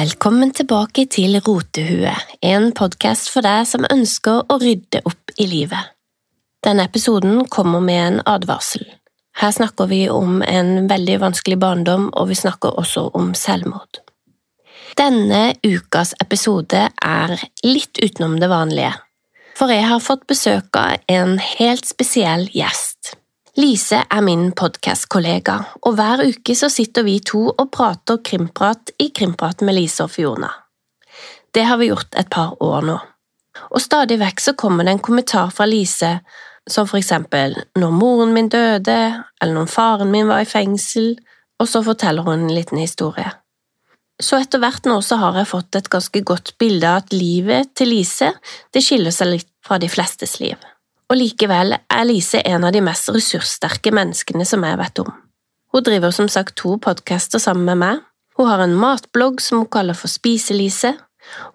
Velkommen tilbake til Rotehue, en podkast for deg som ønsker å rydde opp i livet. Denne episoden kommer med en advarsel. Her snakker vi om en veldig vanskelig barndom, og vi snakker også om selvmord. Denne ukas episode er litt utenom det vanlige, for jeg har fått besøk av en helt spesiell gjest. Lise er min podkastkollega, og hver uke så sitter vi to og prater krimprat i Krimprat med Lise og Fiona. Det har vi gjort et par år nå, og stadig vekk så kommer det en kommentar fra Lise som for eksempel når moren min døde, eller når faren min var i fengsel, og så forteller hun en liten historie. Så etter hvert nå så har jeg fått et ganske godt bilde av at livet til Lise det skiller seg litt fra de flestes liv. Og likevel er Lise en av de mest ressurssterke menneskene som jeg vet om. Hun driver som sagt to podcaster sammen med meg. Hun har en matblogg som hun kaller for Spise-Lise.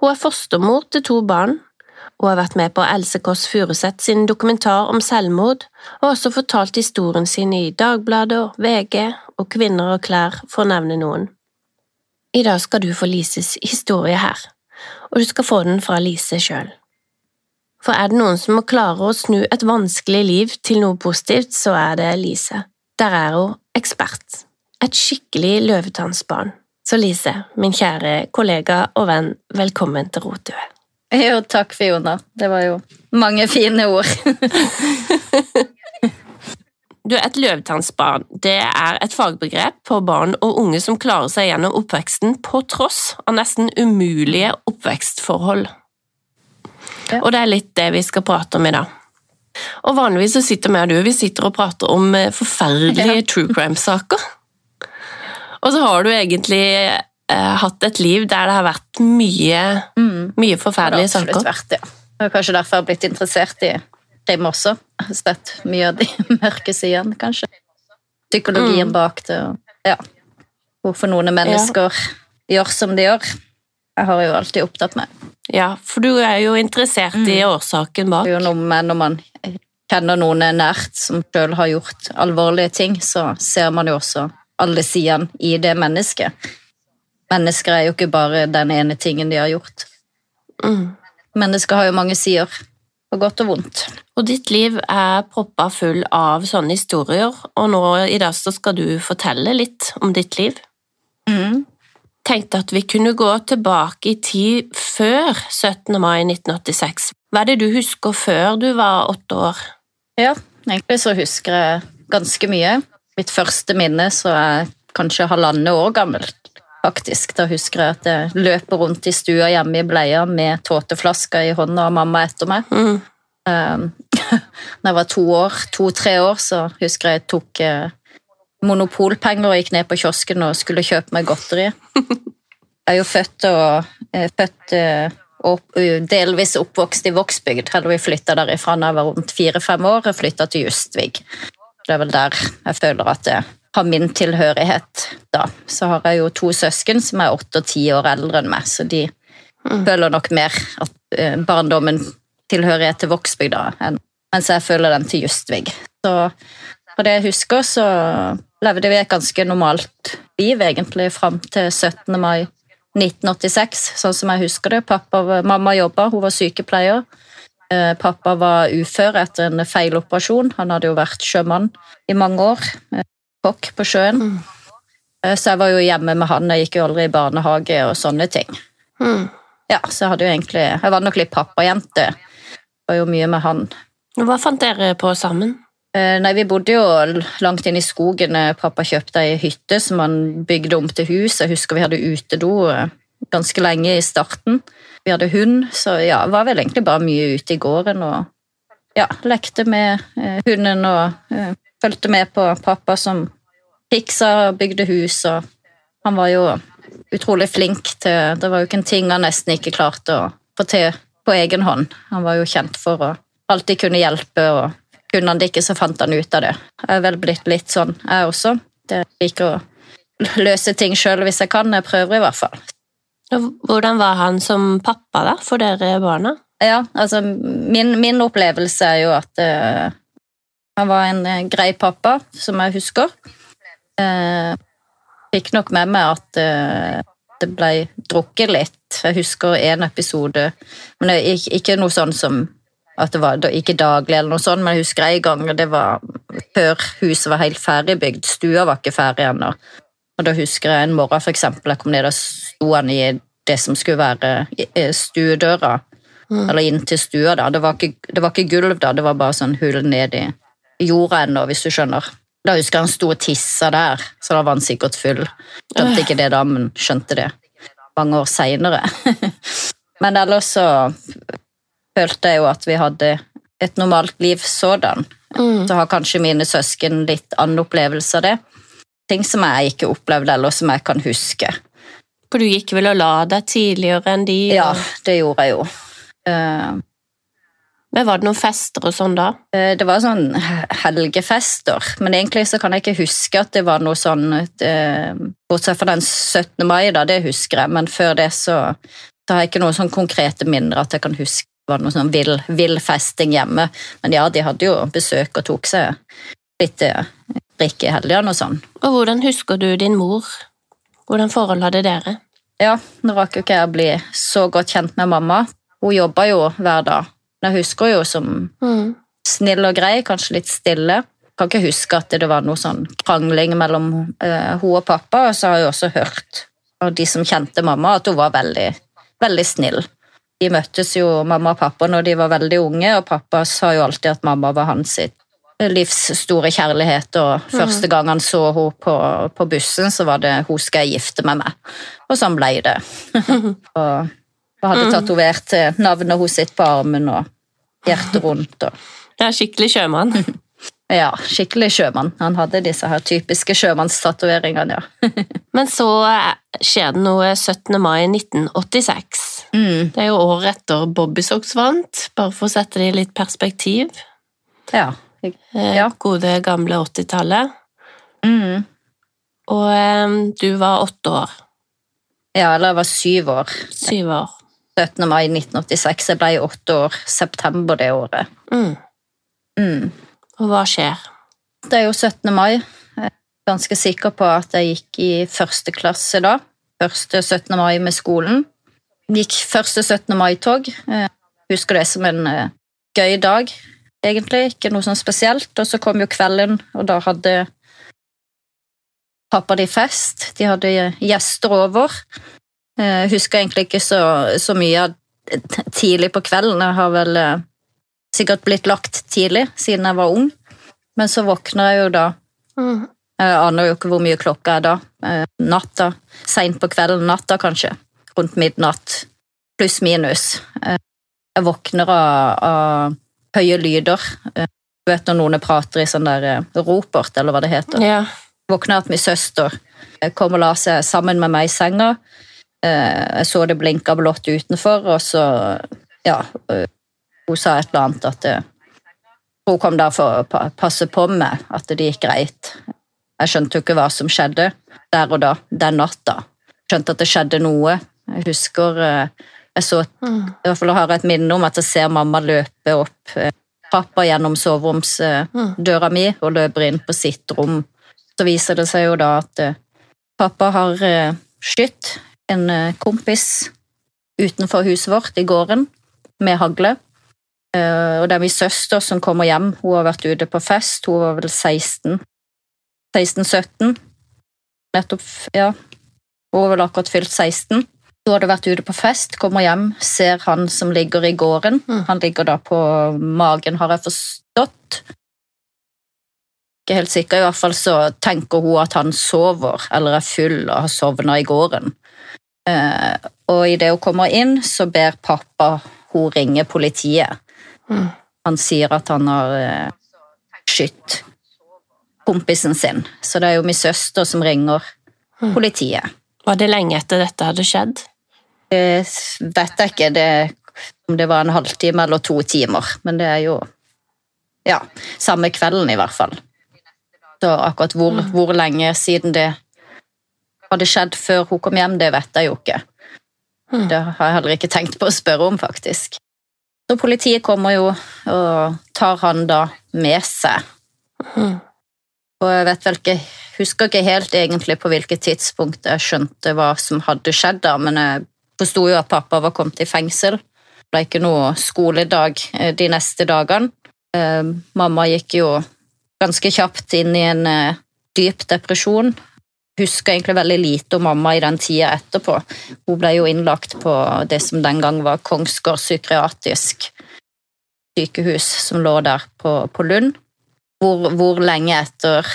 Hun er fostermor til to barn. Hun har vært med på Else Kåss Furuseth sin dokumentar om selvmord, og også fortalt historien sin i Dagbladet, VG og Kvinner og klær, for å nevne noen. I dag skal du få Lises historie her, og du skal få den fra Lise sjøl. For er det noen som må klare å snu et vanskelig liv til noe positivt, så er det Lise. Der er hun ekspert. Et skikkelig løvetannsbarn. Så Lise, min kjære kollega og venn, velkommen til Rotue. Jo, takk, Fiona. Det var jo mange fine ord. Du, Et løvetannsbarn det er et fagbegrep på barn og unge som klarer seg gjennom oppveksten på tross av nesten umulige oppvekstforhold. Ja. Og det er litt det vi skal prate om i dag. Og Vanligvis så sitter vi og du vi sitter og prater om eh, forferdelige ja. true crime-saker. Og så har du egentlig eh, hatt et liv der det har vært mye, mm. mye forferdelige saker. Det har absolutt vært ja. Og Kanskje derfor jeg har blitt interessert i dem også. Sett mye av de mørke sidene, kanskje. Psykologien mm. bak det, og ja. Hvorfor noen mennesker ja. gjør som de gjør. Jeg har jo alltid opptatt meg. Ja, for du er jo interessert mm. i årsaken bak. Det er jo noe med når man kjenner noen nært som sjøl har gjort alvorlige ting, så ser man jo også alle sidene i det mennesket. Mennesker er jo ikke bare den ene tingen de har gjort. Mm. Mennesker har jo mange sider på godt og vondt. Og ditt liv er proppa full av sånne historier, og nå i dag så skal du fortelle litt om ditt liv. Mm. Tenkte at vi kunne gå tilbake i tid før 17. mai 1986. Hva er det du husker før du var åtte år? Ja, egentlig så husker jeg ganske mye. Mitt første minne så er kanskje halvannet år gammelt faktisk. Da husker jeg at jeg løper rundt i stua hjemme i bleia med tåteflaska i hånda og mamma etter meg. Mm. Um, når jeg var to år, to-tre år, så husker jeg jeg tok uh, monopolpenger og gikk ned på kiosken og skulle kjøpe meg godteri. Jeg er jo født og, uh, født, uh, og delvis oppvokst i Vågsbygd. Hadde vi flytta derifra da jeg var rundt fire-fem år og flytta til Justvig. Det er vel der jeg føler at jeg har min tilhørighet, da. Så har jeg jo to søsken som er åtte og ti år eldre enn meg, så de mm. føler nok mer at barndommen tilhørighet til Vågsbygda, mens jeg føler den til Justvig. Så på det jeg husker, så levde vi et ganske normalt liv egentlig fram til 17. mai 1986, sånn som jeg husker det. Pappa, mamma jobba, hun var sykepleier. Eh, pappa var ufør etter en feiloperasjon. Han hadde jo vært sjømann i mange år kokk på sjøen. Mm. Eh, så jeg var jo hjemme med han, jeg gikk jo aldri i barnehage og sånne ting. Mm. Ja, så jeg hadde jo egentlig Jeg var nok litt pappajente. Var jo mye med han. Hva fant dere på sammen? Eh, nei, Vi bodde jo langt inn i skogen. Pappa kjøpte ei hytte som han bygde om til hus. Jeg husker vi hadde utedo eh, ganske lenge i starten. Vi hadde hund, så ja, var vel egentlig bare mye ute i gården og ja, lekte med hunden og fulgte med på pappa som fiksa og bygde hus, og han var jo utrolig flink til Det var jo ikke en ting han nesten ikke klarte å få til på egen hånd. Han var jo kjent for å alltid kunne hjelpe, og kunne han det ikke, så fant han ut av det. Jeg er vel blitt litt sånn, jeg også. Jeg liker å løse ting sjøl hvis jeg kan. Jeg prøver i hvert fall. Hvordan var han som pappa da, for dere barna? Ja, altså Min, min opplevelse er jo at uh, han var en uh, grei pappa, som jeg husker. Uh, fikk nok med meg at uh, det ble drukket litt. Jeg husker en episode, men ikke, ikke noe sånn som at det var ikke daglig, eller noe sånt, men jeg husker en gang det var før huset var helt ferdigbygd. Stua var ikke ferdig ennå. Og da husker jeg en morgen for eksempel, jeg kom ned og sto han i det som skulle være stuedøra, Mm. eller inn til stua. da. Det var, ikke, det var ikke gulv, da, det var bare sånn hull ned i jorda ennå, hvis du skjønner. Da husker jeg han sto og tissa der, så da var han sikkert full. Skjønte ikke det da, men skjønte det mange år seinere. men ellers så følte jeg jo at vi hadde et normalt liv sådan. Mm. Så har kanskje mine søsken litt annen opplevelse av det. Ting som jeg ikke opplevde, eller som jeg kan huske. For du gikk vel og la deg tidligere enn de? Ja, det gjorde jeg jo. Uh, Men var det noen fester og sånn da? Eh, Det var sånn helgefester, men egentlig så kan jeg ikke huske at det var noe sånn eh, Bortsett fra den 17. mai, da, det husker jeg, men før det så, så har jeg ikke noen sånn konkrete minner at jeg kan huske det var noe sånn vill, vill festing hjemme. Men ja, de hadde jo besøk og tok seg litt eh, drikke i helgene og sånn. Og hvordan husker du din mor? Hvordan forhold hadde dere? Ja, nå rakk jo ikke jeg å bli så godt kjent med mamma. Hun jobba jo hver dag. Men jeg husker jo som Mm. snill og grei, kanskje litt stille. Jeg kan ikke huske at det var noe sånn krangling mellom eh, hun og pappa, og så har jeg også hørt av de som kjente mamma, at hun var veldig, veldig snill. De møttes jo, mamma og pappa, når de var veldig unge, og pappa sa jo alltid at mamma var hans sitt livs store kjærlighet, og første gang han så henne på, på bussen, så var det 'hun skal jeg gifte meg med'. Og sånn ble det. og, og hadde tatovert eh, navnet hennes sitt på armen og hjertet rundt. og Det er skikkelig sjømann. ja, skikkelig sjømann. Han hadde disse her typiske sjømannstatoveringene, ja. Men så skjer det noe 17. mai 1986. Mm, Det er jo året etter Bobby Socks vant, bare for å sette det i litt perspektiv. ja. Eh, Ja. Gode, gamle 80-tallet. Mm. Og um, du var åtte år. ja, eller jeg var syv år. Syv år. 17. mai 1986. Jeg ble åtte år. September det året. Mm. Mm. Og hva skjer? Det er jo 17. mai. Jeg er ganske sikker på at jeg gikk i første klasse da. Første 17. mai med skolen. Gikk første 17. mai-tog. Eh, Husker det som en eh, gøy dag, egentlig. Ikke noe sånn spesielt. Og så kom jo kvelden, og da hadde pappa de fest. De hadde gjester over. Jeg husker egentlig ikke så, så mye tidlig på kvelden. Jeg har vel eh, sikkert blitt lagt tidlig, siden jeg var ung. Men så våkner jeg jo da Mm. Jeg aner jo ikke hvor mye klokka er da. Eh, Natta. Seint på kvelden. Natta, kanskje. Rundt midnatt. Pluss minus. Eh, Jeg våkner av, av høye lyder. Eh, Du vet når noen prater i sånn der ropert, eller hva det heter. Ja. Våkner at min søster kom og la seg sammen med meg i senga. Jeg så det blinka blått utenfor, og så Ja. Hun sa et eller annet at eh, hun kom der for å passe på meg, at det gikk greit. Jeg skjønte jo ikke hva som skjedde der og da, den natta. Skjønte at det skjedde noe. Jeg husker eh, jeg så, Mm. i hvert fall har jeg et minne om at jeg ser mamma løpe opp eh, trappa gjennom soveromsdøra mi og løper inn på sitt rom. Så viser det seg jo da at pappa har skutt en kompis utenfor huset vårt i gården med hagle. Eh, Og det er min søster som kommer hjem. Hun har vært ute på fest. Hun var vel 16. 16-17. Nettopp, ja. Hun var vel akkurat fylt 16. Hun hadde vært ute på fest, kommer hjem, ser han som ligger i gården. Mm. Han ligger da på magen, har jeg forstått. Ikke helt sikker, i hvert fall så tenker hun at han sover, eller er full og har sovna i gården. Eh, og idet hun kommer inn, så ber pappa hun ringe politiet. Han sier at han har eh, skutt kompisen sin, så det er jo min søster som ringer politiet. Var det lenge etter dette hadde skjedd? Det vet jeg ikke det, om det var en halvtime eller to timer, men det er jo ja, samme kvelden i hvert fall. Så akkurat hvor, Mm. hvor lenge siden det hadde skjedd før hun kom hjem, det vet jeg jo ikke. Mm. Det har jeg heller ikke tenkt på å spørre om, faktisk. Så politiet kommer jo og tar han da med seg. Mm. Og jeg vet vel ikke, husker ikke helt egentlig på hvilket tidspunkt jeg skjønte hva som hadde skjedd, da, men jeg forsto jo at pappa var kommet i fengsel. Det ble ikke noe skoledag eh, de neste dagene. Eh, mamma gikk jo ganske kjapt inn i en eh, dyp depresjon. Husker egentlig veldig lite om mamma i den tida etterpå. Hun ble jo innlagt på det som den gang var Kongsgård psykiatrisk sykehus, som lå der på, på Lund. Hvor, hvor, lenge etter,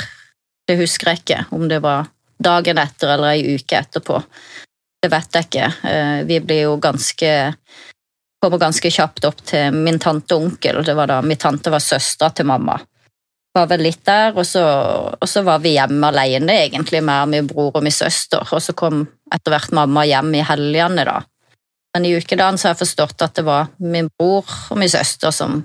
det husker jeg ikke. Om det var dagen etter eller ei uke etterpå. Det vet jeg ikke. Eh, vi blir jo ganske Kommer ganske kjapt opp til min tante og onkel. Det var da Min tante var søstera til mamma. Var vel litt der, og så, og så var vi hjemme alene, egentlig, med min bror og min søster. Og så kom etter hvert mamma hjem i helgene, da. Men i ukedagen så har jeg forstått at det var min bror og min søster som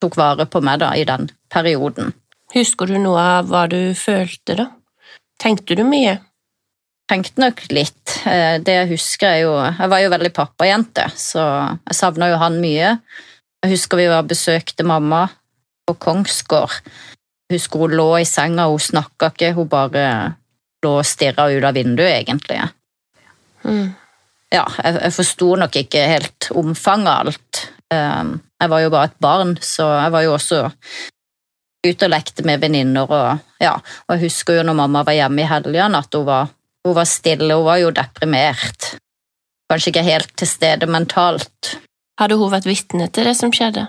tok vare på meg da, i den perioden. Husker du noe av hva du følte, da? Tenkte du mye? Tenkte nok litt. Eh, det jeg husker, er jo Jeg var jo veldig pappajente, så jeg savna jo han mye. Jeg husker vi var besøkte mamma på Kongsgård. Husker hun lå i senga, hun snakka ikke, hun bare lå og stirra ut av vinduet, egentlig. Mm. Ja, jeg, jeg forsto nok ikke helt omfanget av alt. Um, jeg var jo bare et barn, så jeg var jo også ute og lekte med venninner. Og, ja, og jeg husker jo når mamma var hjemme i helgene, at hun var, hun var stille. Hun var jo deprimert. Kanskje ikke helt til stede mentalt. Hadde hun vært vitne til det som skjedde?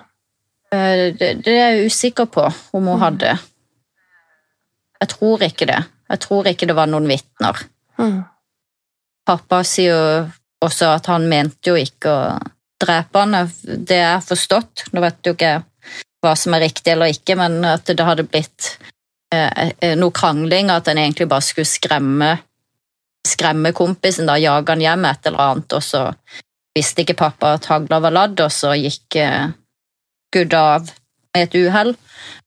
Eh, det, det er jeg usikker på om hun mm. hadde. Jeg tror ikke det. Jeg tror ikke det var noen vitner. Mm. Pappa sier jo også at han mente jo ikke å drepe dreperne, det er forstått. Nå vet jo ikke hva som er riktig eller ikke, men at det hadde blitt eh, eh noe krangling, at en egentlig bare skulle skremme, skremme kompisen, da, jage han hjem et eller annet, og så visste ikke pappa at hagla var ladd, og så gikk eh, skuddet av med et uhell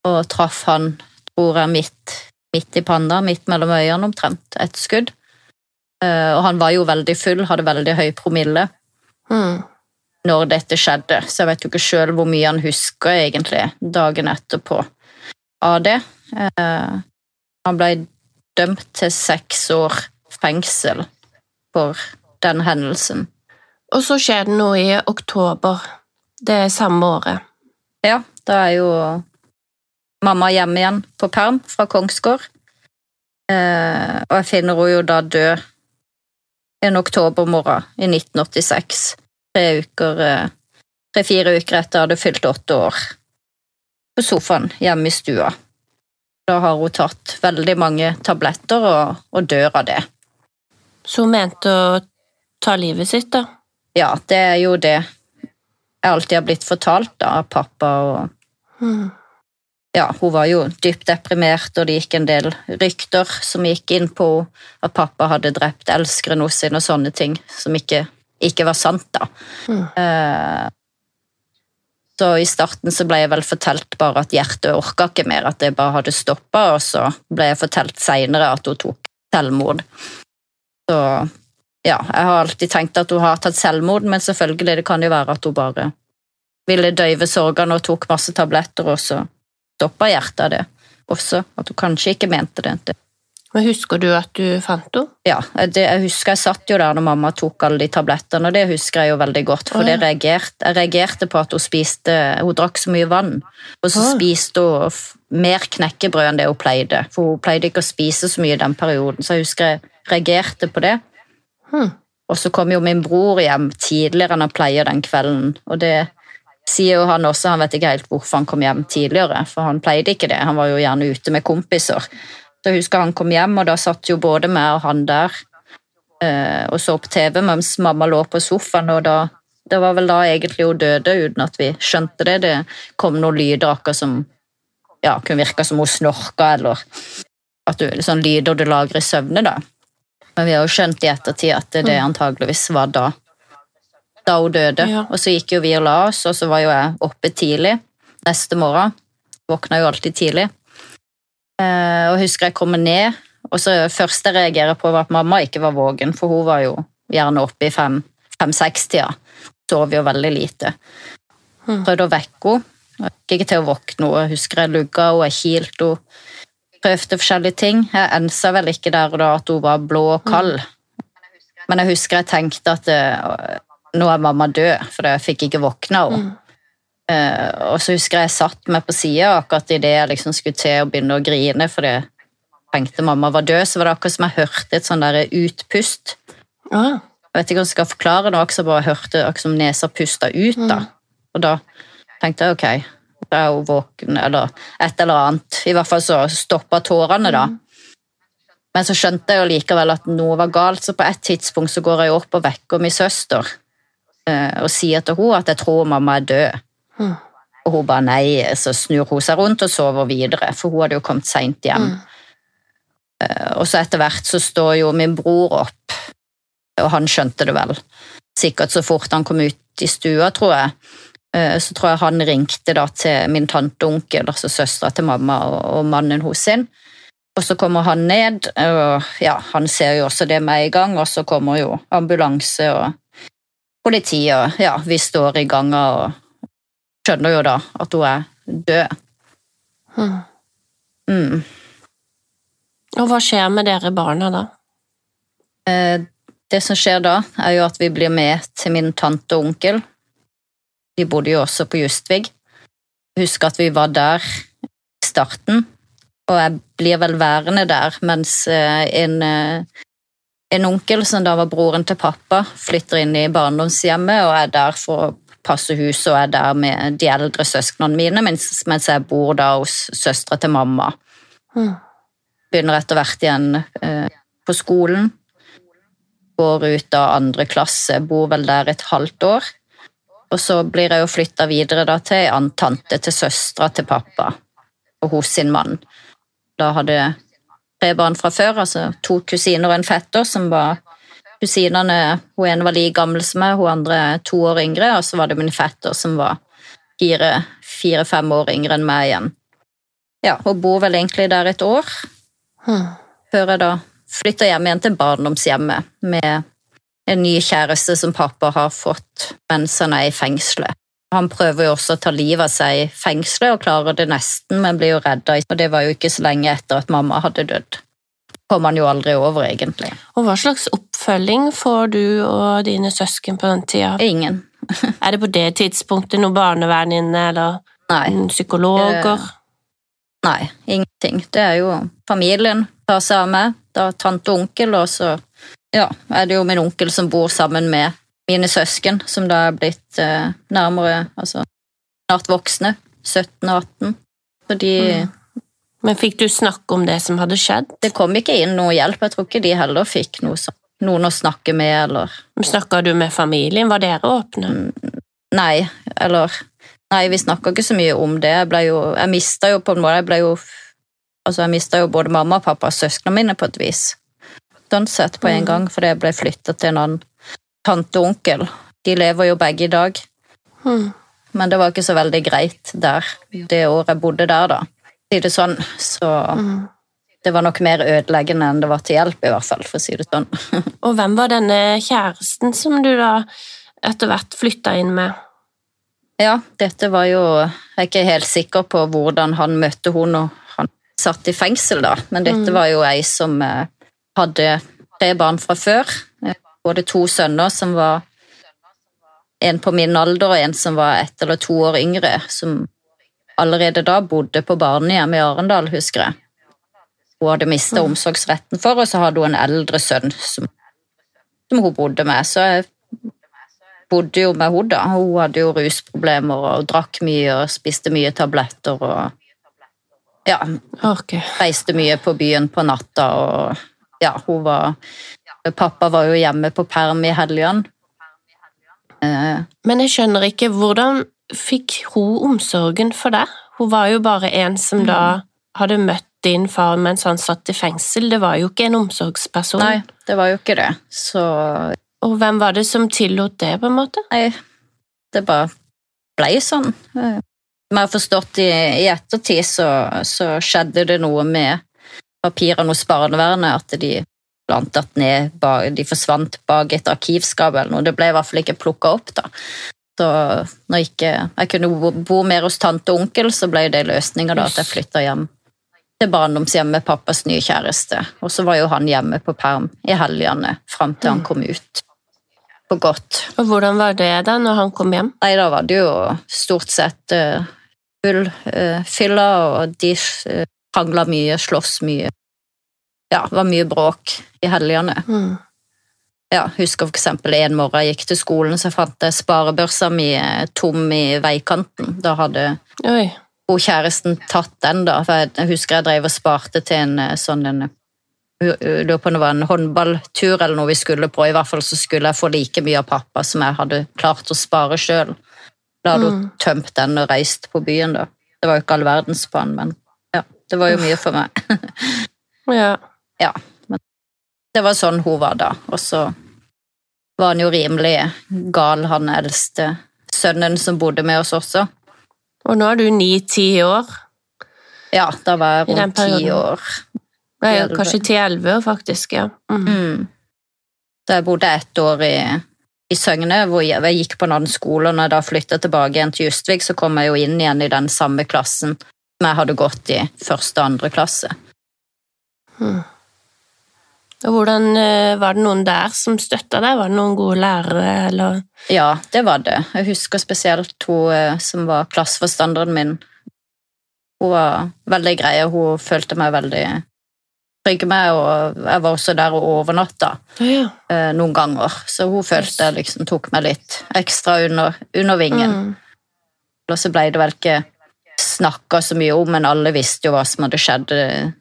og traff han, tror jeg, midt, midt i panna, midt mellom øynene omtrent, et skudd. Eh, og han var jo veldig full, hadde veldig høy promille. Mm når dette skjedde, så jeg vet jo ikke sjøl hvor mye han husker egentlig dagen etterpå av det. Eh, han ble dømt til seks år fengsel for den hendelsen. Og så skjer det noe i oktober det samme året. Ja, da er jo mamma hjemme igjen på perm fra Kongsgård. Eh, og jeg finner henne jo da død en oktobermorgen i 1986 tre uker eh, Tre-fire uker etter jeg hadde fylt åtte år, på sofaen hjemme i stua. Da har hun tatt veldig mange tabletter og, og dør av det. Så hun mente å ta livet sitt, da? Ja, det er jo det jeg alltid har blitt fortalt da, av pappa. og mm. Ja, hun var jo dypt deprimert, og det gikk en del rykter som gikk inn på at pappa hadde drept elskeren sin og sånne ting, som ikke ikke var sant, da. Mm. Uh, så i starten så ble jeg vel fortalt bare at hjertet orka ikke mer, at det bare hadde stoppa, og så ble jeg fortalt seinere at hun tok selvmord. Så ja, jeg har alltid tenkt at hun har tatt selvmord, men selvfølgelig det kan jo være at hun bare ville døyve sorgene og tok masse tabletter, og så stoppa hjertet av det også. At hun kanskje ikke mente det. Men Husker du at du fant henne? Ja, det, jeg husker jeg satt jo der når mamma tok alle de tablettene, og det husker jeg jo veldig godt. For oh, ja. reagerte, jeg reagerte på at hun spiste Hun drakk så mye vann, og så oh. spiste hun mer knekkebrød enn det hun pleide. For hun pleide ikke å spise så mye i den perioden, så jeg husker jeg reagerte på det. Og så kom jo min bror hjem tidligere enn han pleier den kvelden, og det sier jo han også, han vet ikke helt hvorfor han kom hjem tidligere, for han pleide ikke det, han var jo gjerne ute med kompiser. Så jeg husker han kom hjem, og da satt jo både meg og han der eh, og så på TV mens mamma lå på sofaen. og da, Det var vel da egentlig hun døde, uten at vi skjønte det. Det kom noen lyder akkurat som ja, kunne virke som hun snorka, eller at du, sånn lyder du lager i søvne. da. Men vi har jo skjønt i ettertid at det, mm. antageligvis var da da hun døde. Ja. Og så gikk jo vi og la oss, og så var jo jeg oppe tidlig neste morgen. Våkna jo alltid tidlig. Eh, og husker jeg kommer ned, og så først jeg reagerer på, var at mamma ikke var våken, for hun var jo gjerne oppe i fem-seks-tida. Sov jo veldig lite. Hmm. Prøvde å vekke henne. Gikk ikke til å våkne. henne. husker jeg lugga henne, jeg kilte henne. Prøvde forskjellige ting. Jeg ensa vel ikke der og da at hun var blå og kald. Men jeg husker jeg tenkte at eh, nå er mamma død, for jeg fikk ikke våkne av henne. Uh, og så husker jeg jeg satt meg på sida akkurat idet jeg liksom skulle til å begynne å grine fordi jeg tenkte mamma var død, så var det akkurat som jeg hørte et sånn der utpust. Ah. Jeg vet ikke om jeg skal forklare det, akkurat bare hørte akkurat som nesa pusta ut. da. Og da tenkte jeg ok, er hun våken, eller et eller annet. I hvert fall så stoppa tårene, da. Men så skjønte jeg jo likevel at noe var galt, så på et tidspunkt så går jeg opp og vekker min søster eh, og sier til henne at jeg tror mamma er død. Mm. Og hun bare nei, så snur hun seg rundt og sover videre, for hun hadde jo kommet seint hjem. Eh, Og så etter hvert så står jo min bror opp, og han skjønte det vel. Sikkert så fort han kom ut i stua, tror jeg. Eh, Så tror jeg han ringte da til min tante og onkel, altså søstera til mamma og mannen hos sin. Og så kommer han ned, og ja, han ser jo også det med en gang, og så kommer jo ambulanse og politi, og ja, vi står i ganga og skjønner jo da at hun er død. Mm. Mm. Og hva skjer med dere barna da? Eh, Det som skjer da, er jo at vi blir med til min tante og onkel. De bodde jo også på Justvig. Husker at vi var der i starten, og jeg blir vel værende der, mens eh, en, eh, en onkel, som da var broren til pappa, flytter inn i barndomshjemmet og er der for å passe huset og er der med de eldre søsknene mine, mens, mens jeg bor da hos søstera til mamma Mm. begynner etter hvert igjen eh, på skolen. Går ut av andre klasse, bor vel der et halvt år. Og så blir jeg jo flytta videre da til ei annen tante til søstera til pappa og hos sin mann. Da hadde jeg tre barn fra før, altså to kusiner og en fetter, som var kusinene Hun ene var like gammel som meg, hun andre to år yngre, og så var det min fetter som var fire-fem år yngre enn meg igjen. Ja, hun bor vel egentlig der et år, Mm. før jeg da flytter hjem igjen til barndomshjemmet med en ny kjæreste som pappa har fått mens han er i fengselet. Han prøver jo også å ta livet av seg i fengselet og klarer det nesten, men blir jo redda, og det var jo ikke så lenge etter at mamma hadde dødd. Kom han jo aldri over, egentlig. Og hva slags oppfølging får du og dine søsken på den tida? Ingen. Er det på det tidspunktet noe barnevern inne, eller Nei. psykologer? Nei, ingenting. Det er jo familien tar seg av meg, da tante og onkel, og så ja, er det jo min onkel som bor sammen med mine søsken, som da er blitt eh, nærmere, altså snart voksne, 17 og 18. Så de, Men fikk du snakke om det som hadde skjedd? det kom ikke inn noe hjelp, jeg tror ikke de heller fikk noe noen å snakke med, eller Snakka du med familien? Var dere åpne? Nei, eller Nei, vi snakka ikke så mye om det. Jeg ble jo Jeg mista jo på en måte Jeg ble jo Altså, jeg mista jo både mamma og pappa og søsknene mine på et vis. Sånn sett på en Mm. gang, fordi jeg ble flytta til en annen tante og onkel. De lever jo begge i dag, Mm. men det var ikke så veldig greit der det året jeg bodde der, da. Si det sånn, så Mm. det var nok mer ødeleggende enn det var til hjelp, i hvert fall, for å si det sånn. Og hvem var denne kjæresten som du da etter hvert flytta inn med? Ja, dette var jo Jeg er ikke helt sikker på hvordan han møtte hun når han satt i fengsel, da. Men dette Mm. var jo ei som eh, hadde tre barn fra før. Eh, Både to sønner som var en på min alder og en som var ett eller to år yngre, som allerede da bodde på barnehjem i Arendal, husker jeg. Hun hadde mista Mm. omsorgsretten for, og så hadde hun en eldre sønn som, som hun bodde med. Så jeg bodde jo med henne, da. Hun hadde jo rusproblemer og drakk mye og spiste mye tabletter og ja, Okay. reiste mye på byen på natta og ja, hun var Pappa var jo hjemme på perm i helgene. Eh, Men jeg skjønner ikke, hvordan fikk hun omsorgen for deg? Hun var jo bare en som da hadde møtt din far mens han satt i fengsel. Det var jo ikke en omsorgsperson. nei, det var jo ikke det. Så Og hvem var det som tillot det, på en måte? nei, det bare blei sånn. Vi har forstått i, i ettertid, så, så skjedde det noe med papirene hos barnevernet, at de blant annet ned, de forsvant bak et arkivskap eller noe. Det ble i hvert fall ikke plukka opp, da. Så når ikke jeg kunne bo, mer hos tante og onkel, så ble det løsninga da, at jeg flytta hjem. til barndomshjemmet pappas nye kjæreste. Og så var jo han hjemme på perm i helgene fram til han kom ut på godt. Og hvordan var det da når han kom hjem? Nei, da var det jo stort sett uh, full uh, fylla, og de uh, krangla mye, sloss mye. Ja, det var mye bråk i helgene. Mm. Ja, husker eksempel en morgen jeg gikk til skolen, så fant jeg sparebørsa mi tom i veikanten. Da hadde Oi. hun kjæresten tatt den, da. For jeg husker jeg drev og sparte til en sånn en lurer på om det var en håndballtur eller noe vi skulle på. I hvert fall så skulle jeg få like mye av pappa som jeg hadde klart å spare sjøl. Da hadde hun Mm. tømt den og reist på byen, da. Det var jo ikke all verdens på han, men ja, det var jo mye for meg. Ja. Ja, men det var sånn hun var da. Og så var han jo rimelig gal, han eldste sønnen som bodde med oss også. Og nå er du ni-ti år. Ja, da var jeg rundt ti år. Nei, kanskje ti-elleve år, faktisk. ja. Mm. Mm. Da jeg bodde ett år i, i Søgne, hvor jeg, jeg gikk på en annen skole. og når jeg da flytta tilbake igjen til Justvik, så kom jeg jo inn igjen i den samme klassen som jeg hadde gått i første og andre klasse. Mm. Og hvordan eh, Var det noen der som støtta deg? Var det noen gode lærere, eller Ja, det var det. Jeg husker spesielt hun eh, som var klasseforstanderen min. Hun var veldig grei, og hun følte meg veldig trygg med, og jeg var også der og overnatta ja. eh, noen ganger. Så hun følte jeg liksom tok meg litt ekstra under, under vingen. Mm. Og så ble det vel ikke snakka så mye om, men alle visste jo hva som hadde skjedd.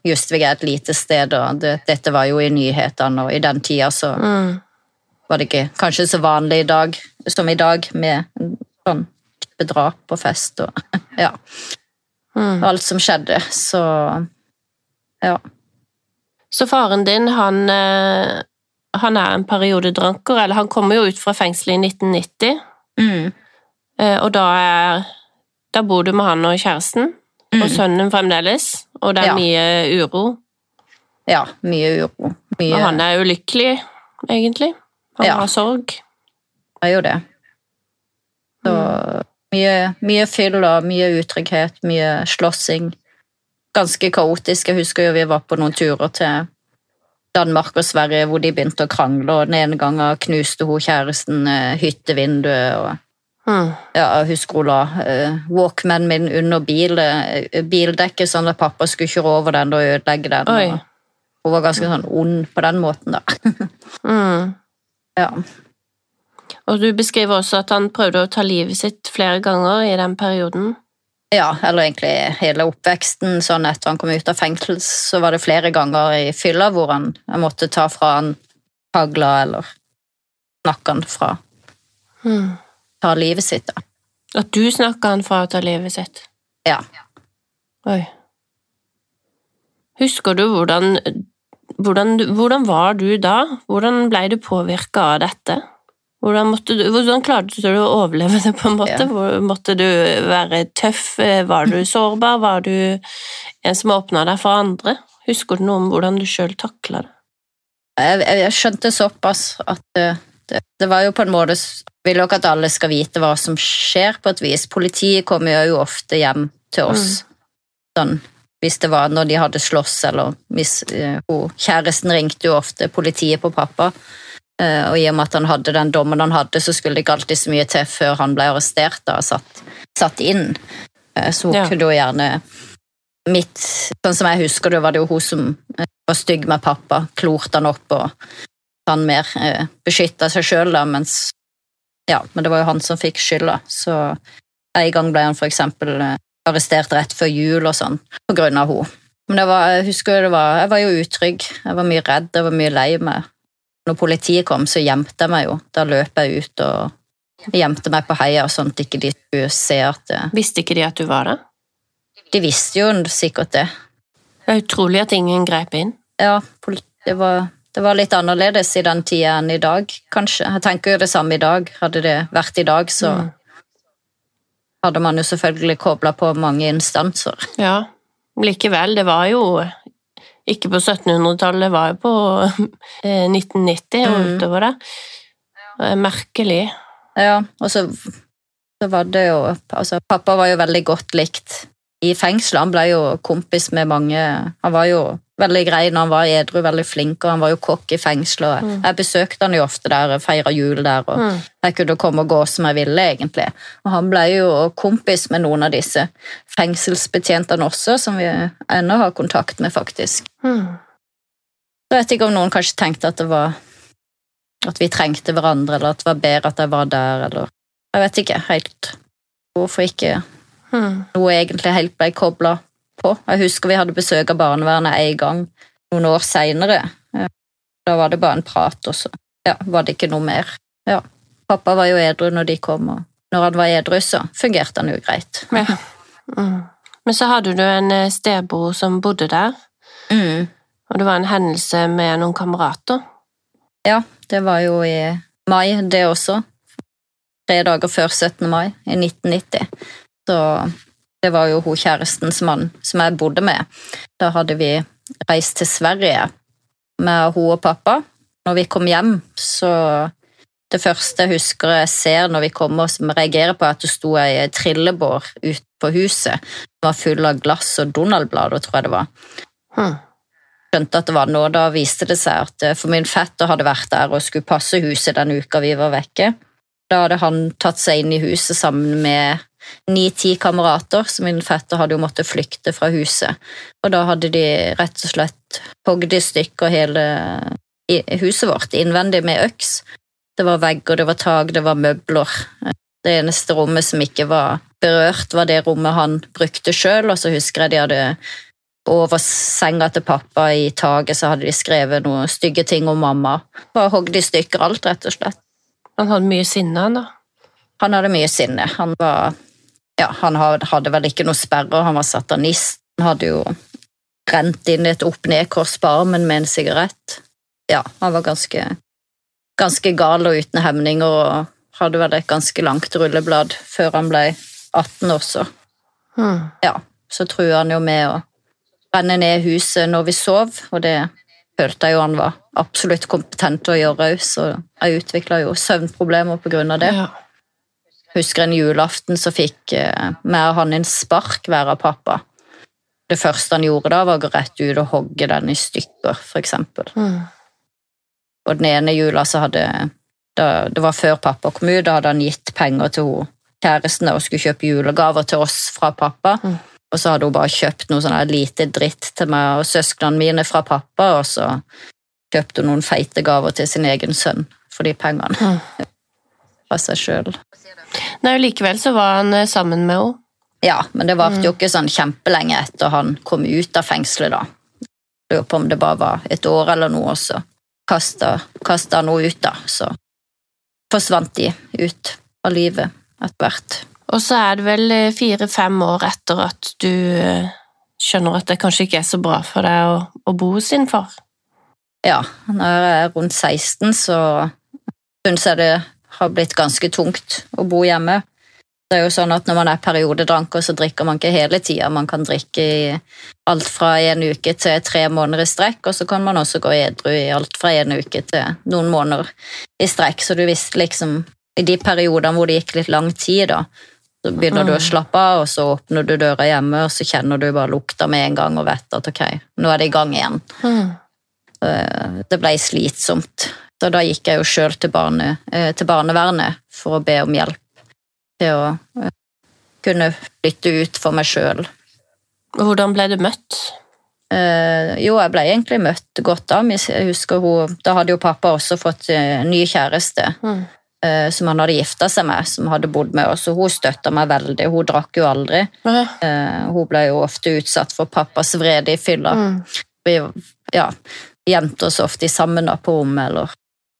Justvik er et lite sted, og det, dette var jo i nyhetene, og i den tida så Mm. var det ikke kanskje så vanlig i dag som i dag, med sånn type drap på fest og ja, Mm. alt som skjedde. Så ja. Så faren din, han, eh, han er en periodedranker, eller han kommer jo ut fra fengselet i 1990, Mm. eh, og da er Da bor du med han og kjæresten, og Mm. sønnen fremdeles, og det er Ja. mye uro. ja, mye uro. Mye Og han er ulykkelig, egentlig. Han Ja. har sorg. Det er jo det. Så mye, mye fyll og mye utrygghet, mye slåssing. Ganske kaotisk. Jeg husker jo vi var på noen turer til Danmark og Sverige hvor de begynte å krangle, og den ene gangen knuste hun kjæresten eh, hyttevinduet. og Mm. ja, jeg husker hun la uh, walkmanen min under bil, uh, bildekket, sånn at pappa skulle kjøre over den og ødelegge den. Og hun var ganske sånn ond på den måten, da. Mm. ja. Og du beskriver også at han prøvde å ta livet sitt flere ganger i den perioden. ja, eller egentlig hele oppveksten. sånn Etter han kom ut av fengsel, så var det flere ganger i fylla hvor han måtte ta fra han hagla eller snakke han fra Mm. Ta livet sitt. da. At du snakka han fra å ta livet sitt. Ja. Oi. Husker du hvordan, hvordan, hvordan var du da? Hvordan ble du påvirka av dette? Hvordan, du, hvordan klarte du å overleve det, på en måte? Ja. Måtte du være tøff? Var du sårbar? Var du en som åpna deg for andre? Husker du noe om hvordan du sjøl takla det? Jeg, jeg, jeg skjønte såpass at eh, det, det var jo på en måte vil jo ikke at alle skal vite hva som skjer, på et vis. Politiet kommer jo ofte hjem til oss. Sånn, hvis det var når de hadde slåss, eller hvis uh, Kjæresten ringte jo ofte politiet på pappa. Uh, og i og med at han hadde den dommen han hadde, så skulle det ikke alltid så mye til før han ble arrestert da, og satt, satt inn. Uh, så hun Ja. kunne jo gjerne mitt, Sånn som jeg husker det, var det jo hun som eh, var stygg med pappa, klorte han opp og han mer eh, beskytta seg sjøl, da, mens Ja, men det var jo han som fikk skylda, så en gang ble han for eksempel eh, arrestert rett før jul og sånn, på grunn av henne. Men det var, jeg husker jo det var, jeg var jo utrygg, jeg var mye redd, jeg var mye lei meg. Når politiet kom, så gjemte jeg meg jo. Da løp jeg ut og gjemte meg på heia, sånn at ikke de skulle se at det... Visste ikke de at du var der? De visste jo sikkert det. Det er utrolig at ingen grep inn. Ja, det var, det var litt annerledes i den tida enn i dag, kanskje. Jeg tenker jo det samme i dag. Hadde det vært i dag, så Mm. hadde man jo selvfølgelig kobla på mange instanser. Ja, likevel, det var jo ikke på 1700-tallet, det var jo på eh, 1990 og Mm. utover det. Er Merkelig. Ja, og så, så var det jo altså, Pappa var jo veldig godt likt i fengselet. Han ble jo kompis med mange Han var jo veldig grei når han var edru, veldig flink, og han var jo kokk i fengselet. Mm. Jeg besøkte han jo ofte der, feira jul der, og mm. jeg kunne komme og gå som jeg ville, egentlig. Og han ble jo kompis med noen av disse fengselsbetjentene også, som vi ennå har kontakt med, faktisk. Mm. Så vet ikke om noen kanskje tenkte at det var at vi trengte hverandre, eller at det var bedre at jeg var der, eller Jeg vet ikke helt hvorfor ikke hmm. noe egentlig helt ble kobla på. Jeg husker vi hadde besøk av barnevernet en gang noen år seinere. Da var det bare en prat, og så ja, var det ikke noe mer. Ja. Pappa var jo edru når de kom, og når han var edru, så fungerte han jo greit. Ja. Mm. Men så hadde du en eh, stebror som bodde der, mm. og det var en hendelse med noen kamerater. Ja, det var jo i mai, det også. Tre dager før 17. mai i 1990. Så det var jo hun kjærestens mann som jeg bodde med. Da hadde vi reist til Sverige med hun og pappa. Når vi kom hjem, så Det første jeg husker jeg ser når vi kommer, som reagerer på, at det sto ei trillebår ute på huset. Den var full av glass og Donald-blader, tror jeg det var. Hmm skjønte at det var noe, da viste det seg at eh, for min fetter hadde vært der og skulle passe huset den uka vi var vekke. Da hadde han tatt seg inn i huset sammen med ni-ti kamerater, så min fetter hadde jo måttet flykte fra huset. Og da hadde de rett og slett hogd i stykker hele huset vårt innvendig med øks. Det var vegger, det var tak, det var møbler. Det eneste rommet som ikke var berørt, var det rommet han brukte sjøl, og så husker jeg de hadde over senga til pappa i taket så hadde de skrevet noen stygge ting om mamma. Bare hogd i stykker alt, rett og slett. Han hadde mye sinne, han da? Han hadde mye sinne. Han var Ja, han hadde vel ikke noe sperrer, han var satanist. Han hadde jo rent inn et opp-ned-kors på armen med en sigarett. Ja, han var ganske, ganske gal og uten hemninger og hadde vel et ganske langt rulleblad før han ble 18 også. Hmm. Ja, så truer han jo med å brenne ned huset når vi sov, og det følte jeg jo han var absolutt kompetent til å gjøre òg, så jeg utvikla jo søvnproblemer på grunn av det. Ja. Husker en julaften så fikk eh, vi og han en spark hver av pappa. Det første han gjorde da, var å gå rett ut og hogge den i stykker, eksempel. Mm. Og den ene jula så hadde da, Det var før pappa kom ut, da hadde han gitt penger til kjæresten og skulle kjøpe julegaver til oss fra pappa. Mm. Og så hadde hun bare kjøpt noe sånn lite dritt til meg og søsknene mine fra pappa, og så kjøpte hun noen feite gaver til sin egen sønn for de pengene. Mm. Av seg sjøl. Nei, likevel så var han eh, sammen med henne. Ja, men det varte jo mm. ikke sånn kjempelenge etter han kom ut av fengselet, da. Lurer på om det bare var et år eller noe, og så kasta han henne ut, da. Så forsvant de ut av livet etter hvert. Og så er det vel eh, fire-fem år etter at du eh, skjønner at det kanskje ikke er så bra for deg å, å bo hos din far. Ja, når jeg er rundt 16, så syns jeg det har blitt ganske tungt å bo hjemme. Det er jo sånn at Når man er periodedranker, så drikker man ikke hele tida. Man kan drikke alt fra en uke til tre måneder i strekk, og så kan man også gå edru i alt fra en uke til noen måneder i strekk. Så du visste liksom I de periodene hvor det gikk litt lang tid, da, så begynner mm. du å mm. slappe av, og så åpner du døra hjemme, og så kjenner du bare lukta med en gang og vet at ok, nå er det i gang igjen. Mm. Eh, det ble slitsomt. Så da gikk jeg jo sjøl til, barne, eh, til, barnevernet for å be om hjelp til å eh, kunne flytte ut for meg sjøl. Hvordan ble du møtt? Uh, jo, jeg ble egentlig møtt godt da. Jeg husker hun, Da hadde jo pappa også fått uh, ny kjæreste. Mm. Eh, som han hadde gifta seg med, som hadde bodd med oss. Og hun støtta meg veldig. Hun drakk jo aldri. Uh, hun ble jo ofte utsatt for pappas vrede i fylla. Mm. Vi ja, gjemte oss ofte sammen på rommet eller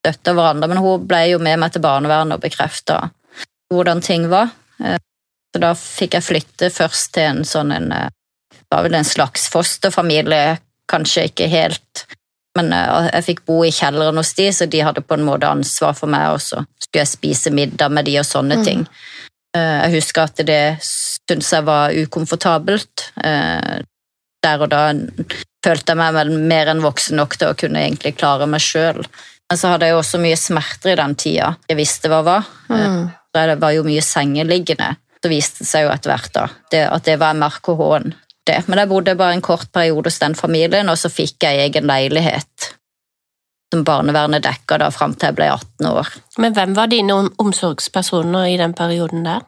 støtta hverandre. Men hun ble jo med meg til barnevernet og bekrefta hvordan ting var. Uh, så da fikk jeg flytte først til en sånn en var vel en slags fosterfamilie, kanskje ikke helt men jeg fikk bo i kjelleren hos de, så de hadde på en måte ansvar for meg også skulle jeg spise middag med de og sånne mm. ting. Eh, jeg husker at det syntes jeg var ukomfortabelt. Eh, der og da følte jeg meg mer enn voksen nok til å kunne egentlig klare meg sjøl. Men så hadde jeg også mye smerter i den tida jeg visste hva var. Mm. Det var jo mye sengeliggende. så viste det seg jo etter hvert da, det, at det var MRKH-en. det. Men jeg bodde bare en kort periode hos den familien, og så fikk jeg egen leilighet som barnevernet dekka da fram til jeg ble 18 år. Men hvem var dine omsorgspersoner i den perioden der?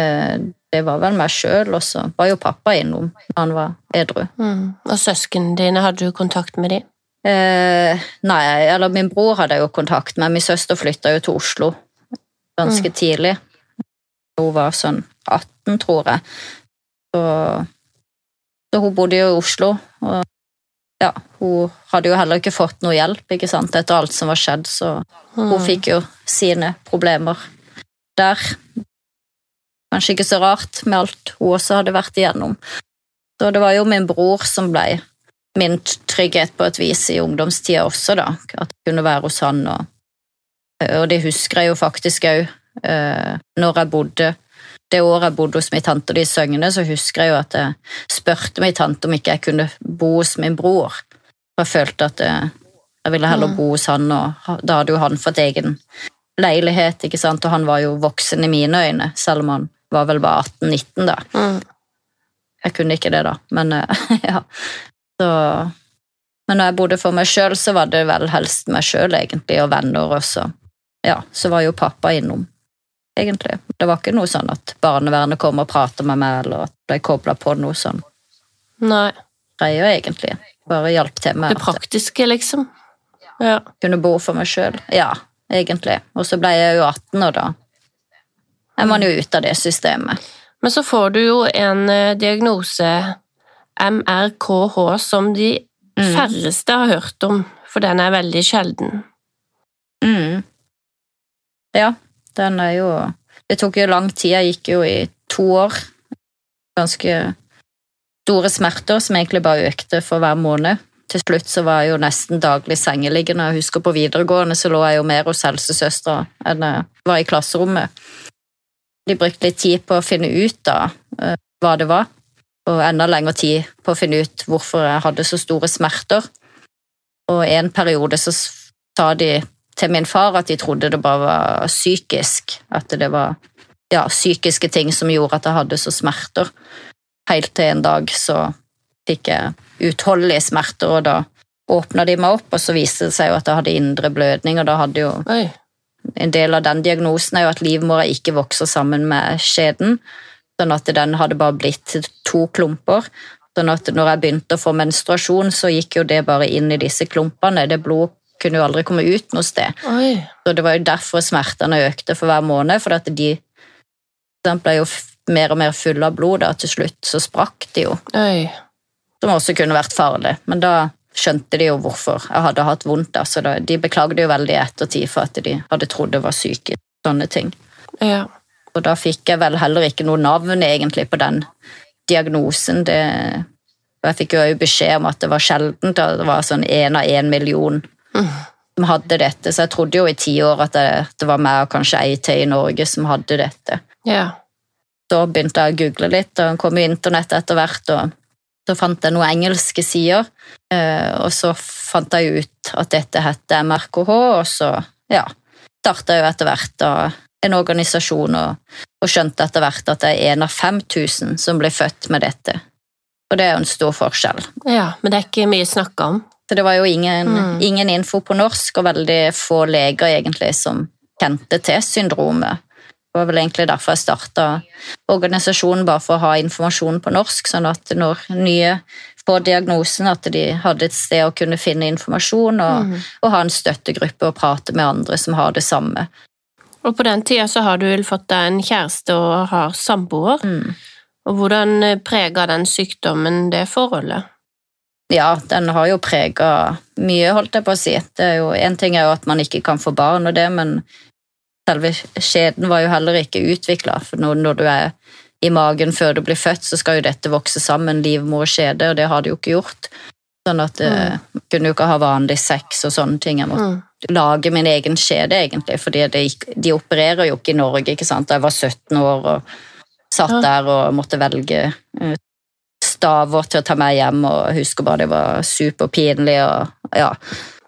Eh, Det var vel meg sjøl, og så var jo pappa innom da han var edru. Mm. Og søsknene dine, hadde du kontakt med dem? Eh, nei, eller min bror hadde jeg jo kontakt med. Min søster flytta jo til Oslo ganske tidlig. Hun var sånn 18, tror jeg. Så, så hun bodde jo i Oslo. Og ja, hun hadde jo heller ikke fått noe hjelp ikke sant? etter alt som var skjedd, så hun fikk jo sine problemer der. Kanskje ikke så rart med alt hun også hadde vært igjennom. Så det var jo min bror som ble min trygghet på et vis i ungdomstida også, da. At jeg kunne være hos han. Og, og det husker jeg jo faktisk òg. Når jeg bodde Det året jeg bodde hos min tante og de Søgne, så husker jeg jo at jeg spurte min tante om ikke jeg kunne bo hos min bror. For jeg følte at jeg, jeg ville heller Mm. bo hos han, og da hadde jo han fått egen leilighet, ikke sant, og han var jo voksen i mine øyne, selv om han var vel bare 18-19 da. Mm. Jeg kunne ikke det, da, men eh, ja. Så, men når jeg bodde for meg sjøl, så var det vel helst meg sjøl, egentlig, og venner også. Ja, så var jo pappa innom, egentlig. Det var ikke noe sånn at barnevernet kom og prata med meg, eller at jeg kobla på noe sånn Nei. greier, egentlig. Bare hjalp til med Det praktiske, liksom. Ja. kunne bo for meg sjøl. Ja, egentlig. Og så ble jeg jo 18, og da er man jo ute av det systemet. Men så får du jo en eh, diagnose, MRKH, som de Mm. færreste har hørt om, for den er veldig sjelden. Mm. Ja, den er jo Det tok jo lang tid. Jeg gikk jo i to år. Ganske store smerter som egentlig bare økte for hver måned. Til slutt så var jeg jo nesten daglig sengeliggende. Jeg husker på videregående så lå jeg jo mer hos helsesøstera enn jeg var i klasserommet. De brukte litt tid på å finne ut da eh, hva det var, og enda lengre tid på å finne ut hvorfor jeg hadde så store smerter. Og en periode så sa de til min far at de trodde det bare var psykisk. At det var ja, psykiske ting som gjorde at jeg hadde så smerter. Helt til en dag så fikk jeg utholdelige smerter, og da åpna de meg opp, og så viste det seg jo at jeg hadde indre blødning, og da hadde jo Oi. en del av den diagnosen er jo at livmora ikke vokser sammen med skjeden, sånn at den hadde bare blitt to klumper. Sånn at når jeg begynte å få menstruasjon, så gikk jo det bare inn i disse klumpene. Det blod kunne jo aldri komme ut noe sted. Oi. Så det var jo derfor smertene økte for hver måned, for at de ble jo mer og mer fulle av blod, da til slutt så sprakk de jo, Oi. som også kunne vært farlig. Men da skjønte de jo hvorfor jeg hadde hatt vondt, da, så da, de beklagde jo veldig i ettertid for at de hadde trodd det var psykisk, sånne ting. Ja. Og da fikk jeg vel heller ikke noe navn egentlig på den diagnosen. Det, jeg fikk jo beskjed om at det var sjeldent, det var sånn én av én million Mm. som hadde dette, så jeg trodde jo i ti år at det, det var meg og kanskje ei til i Norge som hadde dette. Ja. Så begynte jeg å google litt, og kom i internett etter hvert, og så fant jeg noen engelske sider, eh, og så fant jeg ut at dette het MRKH, og så ja, starta jeg jo etter hvert da en organisasjon, og, og skjønte etter hvert at det er en av 5000 som blir født med dette. Og det er jo en stor forskjell. ja. Men det er ikke mye snakk om. Så det var jo ingen, Mm. ingen info på norsk, og veldig få leger egentlig som kjente til syndromet. Det var vel egentlig derfor jeg starta organisasjonen, bare for å ha informasjon på norsk, sånn at når nye får diagnosen, at de hadde et sted å kunne finne informasjon, og, Mm. og ha en støttegruppe og prate med andre som har det samme. Og på den tida så har du vel fått deg en kjæreste og har samboer. Mm. Og hvordan preger den sykdommen det forholdet? Ja, den har jo prega mye, holdt jeg på å si. Det er jo, en ting er jo at man ikke kan få barn og det, men selve skjeden var jo heller ikke utvikla. For når, når du er i magen før du blir født, så skal jo dette vokse sammen, livmor og skjede, og det har det jo ikke gjort. Sånn at jeg jeg kunne jo ikke ha vanlig sex og sånne ting. Jeg måtte Mm. lage min egen skjede, egentlig, fordi de, de opererer jo ikke i Norge, ikke sant. Da jeg var 17 år og satt Ja. der og måtte velge eh, staver til å ta meg hjem, og jeg husker bare det var superpinlig, og ja,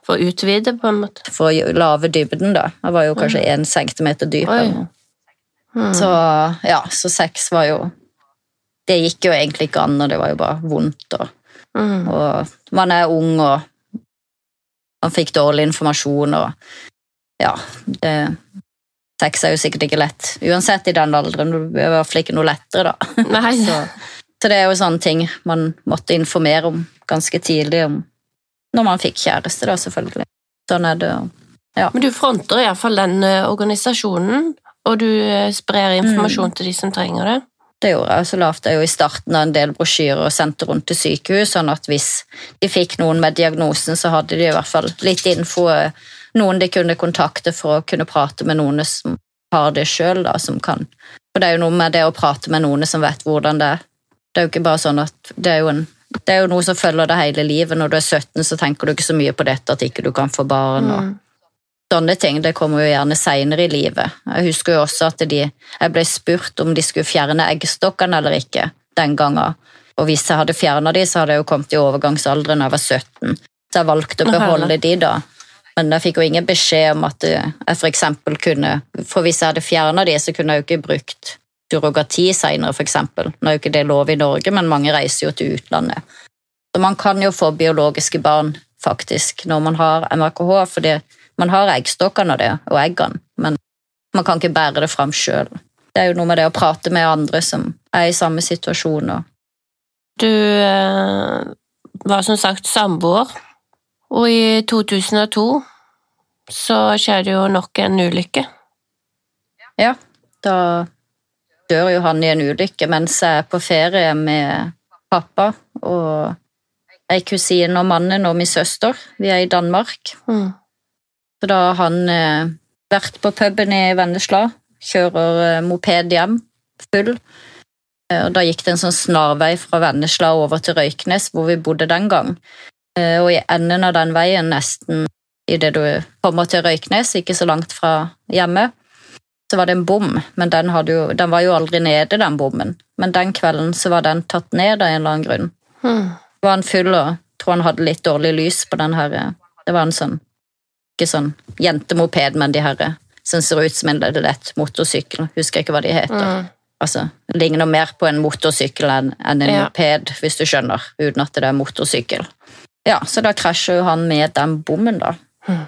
For å utvide, på en måte. for å lave dybden, da. Jeg var jo kanskje én centimeter dyp. Mm. Så ja, så sex var jo Det gikk jo egentlig ikke an, og det var jo bare vondt. Og, Mm. og man er ung, og man fikk dårlig informasjon, og ja det, Sex er jo sikkert ikke lett. Uansett i den alderen. Det er i hvert fall ikke noe lettere, da. Så, så det er jo sånne ting man måtte informere om ganske tidlig om når man fikk kjæreste, da, selvfølgelig. Sånn er det. Ja. Men du fronter iallfall den eh, organisasjonen, og du eh, sprer informasjon Mm. til de som trenger det. Det gjorde jeg, så lagde jeg jo i starten av en del brosjyrer og sendte rundt til sykehus, sånn at hvis de fikk noen med diagnosen, så hadde de i hvert fall litt info, eh, noen de kunne kontakte for å kunne prate med noen som har det sjøl, som kan. For det er jo noe med det å prate med noen som vet hvordan det er. Det er jo ikke bare sånn at det er jo, en, det er jo noe som følger deg hele livet. Når du er 17, så tenker du ikke så mye på dette at ikke du kan få barn. og Mm. Sånne ting det kommer jo gjerne seinere i livet. Jeg husker jo også at de, jeg ble spurt om de skulle fjerne eggstokkene eller ikke den gangen. Og hvis jeg hadde fjerna de, så hadde jeg jo kommet i overgangsalderen da jeg var 17. Så jeg valgte å beholde de da. Men jeg fikk jo ingen beskjed om at eh, jeg for eksempel kunne For hvis jeg hadde fjerna de, så kunne jeg jo ikke brukt surrogati seinere, for eksempel. Nå er jo ikke det lov i Norge, men mange reiser jo til utlandet. Så man kan jo få biologiske barn, faktisk, når man har MRKH, fordi man har eggstokkene og det, og eggene, men man kan ikke bære det fram sjøl. Det er jo noe med det å prate med andre som er i samme situasjon. Og Du eh, var som sagt samboer, og i 2002 så skjedde jo nok en ulykke. ja, da dør jo han i en ulykke mens jeg er på ferie med pappa og ei kusine og mannen og min søster. Vi er i Danmark. Mm. Så da har han eh, vært på puben i Vennesla, kjører eh, moped hjem, full. Eh, og da gikk det en sånn snarvei fra Vennesla over til Røyknes, hvor vi bodde den gang. Eh, og i enden av den veien, nesten idet du kommer til Røyknes, ikke så langt fra hjemme, så var det en bom, men den, jo, den var jo aldri nede, den bommen. Men den kvelden så var den tatt ned av en eller annen grunn. Mm. var han full og tror han hadde litt dårlig lys på den her eh, Det var en sånn Ikke sånn jentemoped, men de her eh, som ser ut som en lett motorsykkel. Husker ikke hva de heter. Mm. Altså, det ligner mer på en motorsykkel enn en, en Ja. moped, hvis du skjønner, uten at det er motorsykkel. Ja, så da krasjer jo han med den bommen, da. Mm.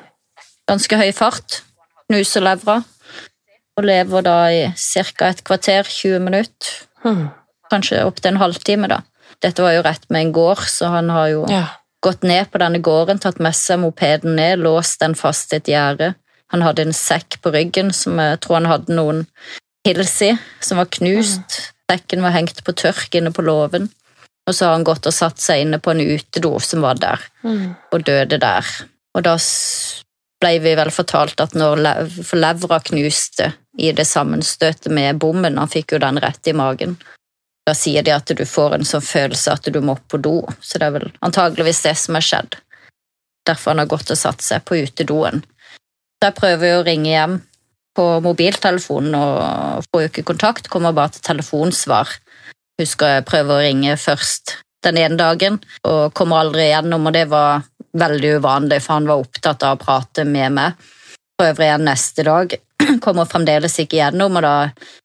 Ganske høy fart. Knuser levra. Og lever da i ca. et kvarter, 20 minutter. Mm. Kanskje opptil en halvtime, da. Dette var jo rett med en gård, så han har jo Ja. Gått ned på denne gården, tatt med seg mopeden ned, låst den fast i et gjerde. Han hadde en sekk på ryggen som jeg tror han hadde noen pils i, som var knust. Sekken var hengt på tørk inne på låven. Og så har han gått og satt seg inne på en utedo som var der, Mm. og døde der. Og da ble vi vel fortalt at når lev, for levra knuste i det sammenstøtet med bommen, han fikk jo den rett i magen, da sier de at du får en sånn følelse at du må på do. Så det er vel antageligvis det som har skjedd. Derfor han har gått og satt seg på utedoen. Så jeg prøver å ringe hjem på mobiltelefonen og får jo ikke kontakt, kommer bare til telefonsvar. Husker jeg prøver å ringe først den ene dagen, og kommer aldri igjennom, og det var veldig uvanlig, for han var opptatt av å prate med meg. Prøver igjen neste dag, kommer fremdeles ikke gjennom, og da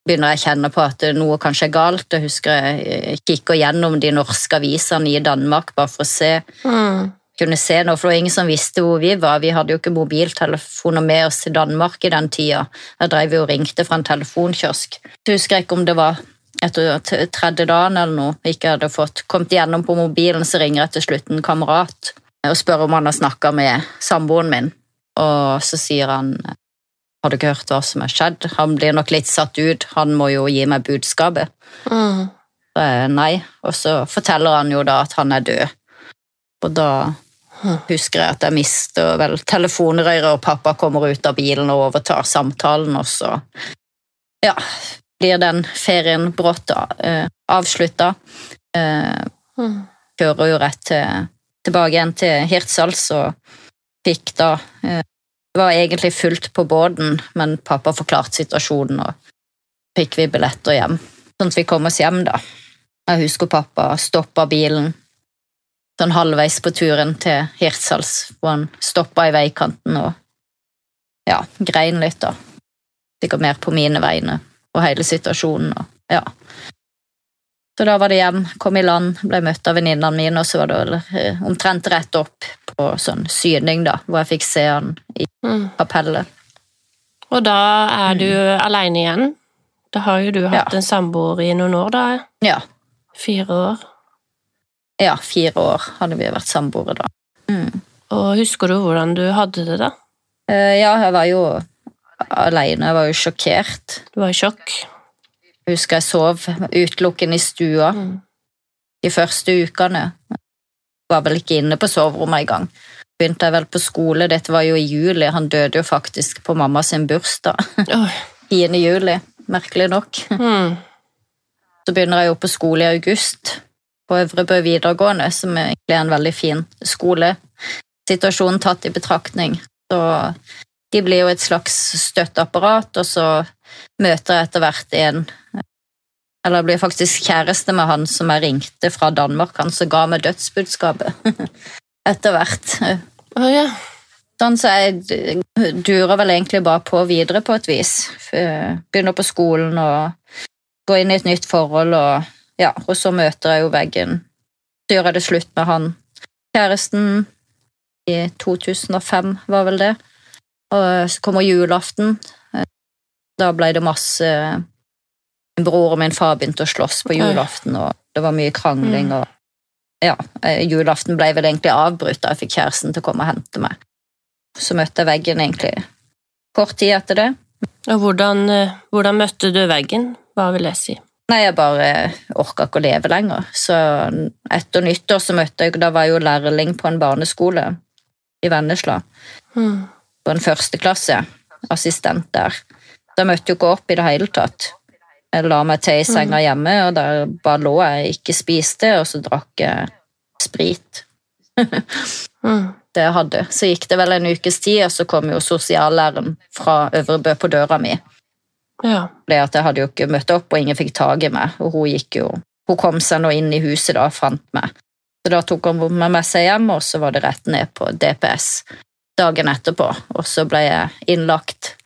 begynner jeg å kjenne på at noe kanskje er galt. Jeg husker jeg kikker gjennom de norske avisene i Danmark bare for å se Mm. kunne se noe, for det var ingen som visste hvor vi var. Vi hadde jo ikke mobiltelefoner med oss til Danmark i den tida. Jeg drev jo og ringte fra en telefonkiosk. Jeg husker ikke om det var etter tredje dagen eller noe, ikke hadde fått kommet gjennom på mobilen, så ringer jeg til slutt en kamerat og spør om han har snakka med samboeren min. Og så sier han har du ikke hørt hva som har skjedd? Han blir nok litt satt ut, han må jo gi meg budskapet. Mm. Nei, og så forteller han jo da at han er død. Og da husker jeg at jeg mister vel telefonrøret, og pappa kommer ut av bilen og overtar samtalen, og så ja, blir den ferien brått eh, avslutta. Eh, kjører jo rett til, tilbake igjen til Hirtshals og fikk da eh, Det var egentlig fullt på båten, men pappa forklarte situasjonen, og fikk vi billetter hjem. Sånn at vi kom oss hjem, da. Jeg husker pappa stoppa bilen sånn halvveis på turen til Hirtshals, hvor han stoppa i veikanten og ja, grein litt, da. Sikkert mer på mine vegne. og hele situasjonen. Og, ja. Så da var det hjem, kom i land, ble møtt av venninnene mine, og så var det vel, eh, omtrent rett opp på sånn syning, da, hvor jeg fikk se han i Mm. Og da er du alene igjen. Da har jo du hatt Ja. en samboer i noen år, da. Ja. Fire år. ja, fire år hadde vi vært samboere da. Mm. Og husker du hvordan du hadde det, da? Eh, ja, jeg var jo alene, jeg var jo sjokkert. Du var i sjokk. Jeg husker jeg sov utelukkende i stua Mm. de første ukene. Var vel ikke inne på soverommet engang. Begynte jeg vel på skole, dette var jo i juli, han døde jo faktisk på mamma sin bursdag. Oh. 10. juli, merkelig nok. Mm. Så begynner jeg jo på skole i august, på Øvrebø videregående, som egentlig er en veldig fin skole. Situasjonen tatt i betraktning. Så de blir jo et slags støtteapparat, og så møter jeg etter hvert en Eller blir faktisk kjæreste med han som jeg ringte fra Danmark, han som ga meg dødsbudskapet. etter hvert. Oh, ja. Sånn, så jeg durer vel egentlig bare på videre på et vis. Begynner på skolen og går inn i et nytt forhold, og, ja, og så møter jeg jo veggen. Så gjør jeg det slutt med han kjæresten i 2005, var vel det. Og så kommer julaften. Da ble det masse Min bror og min far begynte å slåss på julaften, og det var mye krangling. og ja, eh, julaften ble vel egentlig avbrutt da jeg fikk kjæresten til å komme og hente meg. Så møtte jeg veggen egentlig kort tid etter det. Og hvordan, eh, hvordan møtte du veggen? Hva vil jeg si? Nei, jeg bare orka ikke å leve lenger. Så etter nyttår så møtte jeg Da var jeg jo lærling på en barneskole i Vennesla. Mm. På en førsteklasse. Assistent der. Da møtte jo ikke opp i det hele tatt. Jeg la meg til i senga hjemme, og der bare lå jeg, ikke spiste, og så drakk jeg sprit. Mm. det jeg hadde. Så gikk det vel en ukes tid, og så kom jo sosiallæreren fra Øvrebø på døra mi. Ja. Det at jeg hadde jo ikke møtt opp, og ingen fikk tak i meg. Og hun gikk jo Hun kom seg nå inn i huset da og fant meg. Så da tok hun med meg seg hjem, og så var det rett ned på DPS dagen etterpå. Og så ble jeg innlagt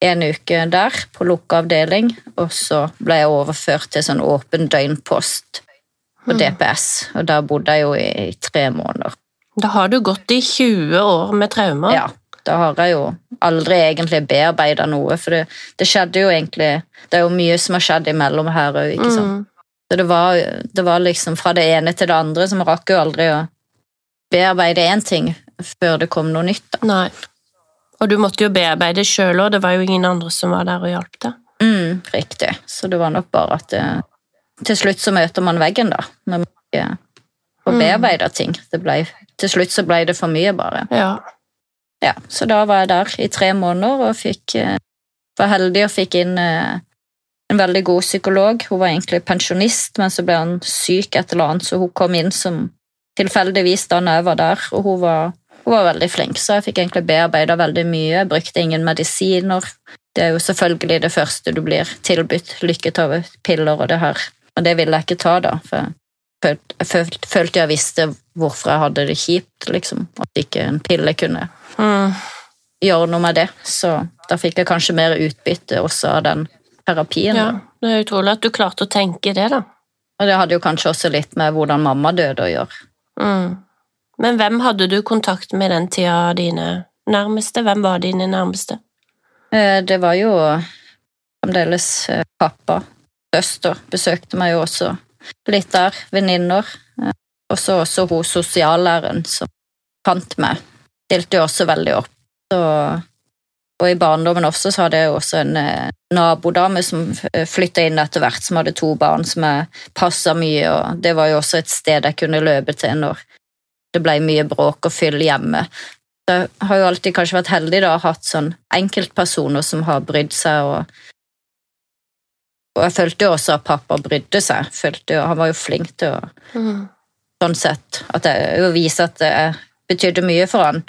en uke der på lukka avdeling, og så ble jeg overført til sånn åpen døgnpost på Mm. DPS. Og der bodde jeg jo i, i tre måneder. Da har du gått i 20 år med traumer. Ja, da har jeg jo aldri egentlig bearbeida noe, for det, det skjedde jo egentlig Det er jo mye som har skjedd imellom her òg, ikke sant. Mm. Så det var, det var liksom fra det ene til det andre, så vi rakk jo aldri å bearbeide én ting før det kom noe nytt. da. Nei. Og du måtte jo bearbeide sjøl òg, det var jo ingen andre som var der og hjalp deg. Mm, riktig. Så det var nok bare at det, til slutt så møter man veggen, da. Når man ikke får Mm. bearbeida ting. Det ble, til slutt så ble det for mye, bare. Ja. Ja, så da var jeg der i tre måneder og fikk, eh, var heldig og fikk inn eh, en veldig god psykolog. Hun var egentlig pensjonist, men så ble hun syk et eller annet, så hun kom inn som tilfeldigvis da jeg var der, og hun var, hun var veldig flink, så jeg fikk egentlig bearbeida veldig mye. Jeg brukte ingen medisiner. Det er jo selvfølgelig det første du blir tilbudt, lykketavepiller og det her. Og det ville jeg ikke ta, da, for jeg følte, følte jeg visste hvorfor jeg hadde det kjipt, liksom. At ikke en pille kunne Mm. gjøre noe med det. Så da fikk jeg kanskje mer utbytte også av den terapien. ja. Det er utrolig at du klarte å tenke det, da. Og det hadde jo kanskje også litt med hvordan mamma døde å gjøre. Mm. Men hvem hadde du kontakt med den tida, dine nærmeste? Hvem var dine nærmeste? Eh, Det var jo fremdeles eh, pappa. Søster besøkte meg jo også litt der. Venninner. Eh, Og så også hun sosiallæreren som fant meg. Stilte jo også veldig opp. Så, og i barndommen også så hadde jeg også en nabodame som flytta inn etter hvert, som hadde to barn som jeg passa mye, og det var jo også et sted jeg kunne løpe til når det ble mye bråk og fyll hjemme. Så jeg har jo alltid kanskje vært heldig da, hatt sånn enkeltpersoner som har brydd seg. Og, og jeg følte jo også at pappa brydde seg. Jo, han var jo flink til å Mm. sånn sett, at jeg, å vise at det betydde mye for han.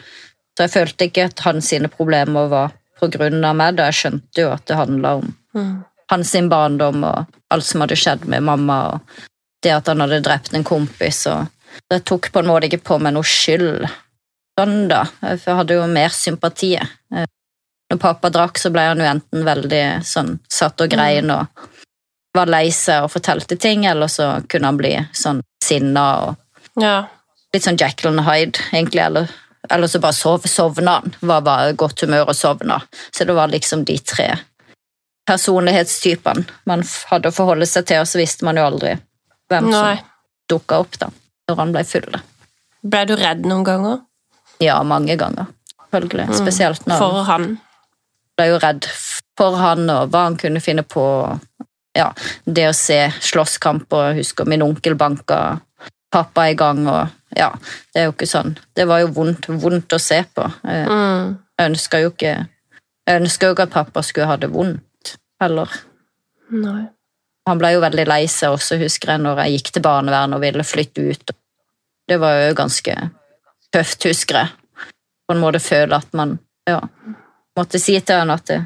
Så jeg følte ikke at hans problemer var på grunn av meg, da jeg skjønte jo at det handla om Mm. hans barndom og alt som hadde skjedd med mamma, og det at han hadde drept en kompis. og Jeg tok på en måte ikke på meg noe skyld sånn, da. For jeg hadde jo mer sympati. når pappa drakk, så ble han jo enten veldig sånn satt og grein og var lei seg og fortalte ting, eller så kunne han bli sånn sinna og Ja. litt sånn Jekyll and Hyde, egentlig, eller, eller så bare sov, sovna han. Var bare godt humør og sovna. Så det var liksom de tre personlighetstypene man hadde å forholde seg til, og så visste man jo aldri hvem Nei. som dukka opp da, når han ble full. da. Ble du redd noen ganger? Ja, mange ganger. Selvfølgelig. Spesielt når For han? ble jo redd for han og hva han kunne finne på. Ja, det å se slåsskamper, og husker min onkel banka pappa i gang, og ja, det er jo ikke sånn. Det var jo vondt, vondt å se på. Eh, Mm. Jeg ønska jo ikke jeg ønska jo ikke at pappa skulle ha det vondt heller. Nei. Han ble jo veldig lei seg også, husker jeg, når jeg gikk til barnevernet og ville flytte ut. Det var jo ganske tøft, husker jeg. På en måte føle at man ja, måtte si til han at det,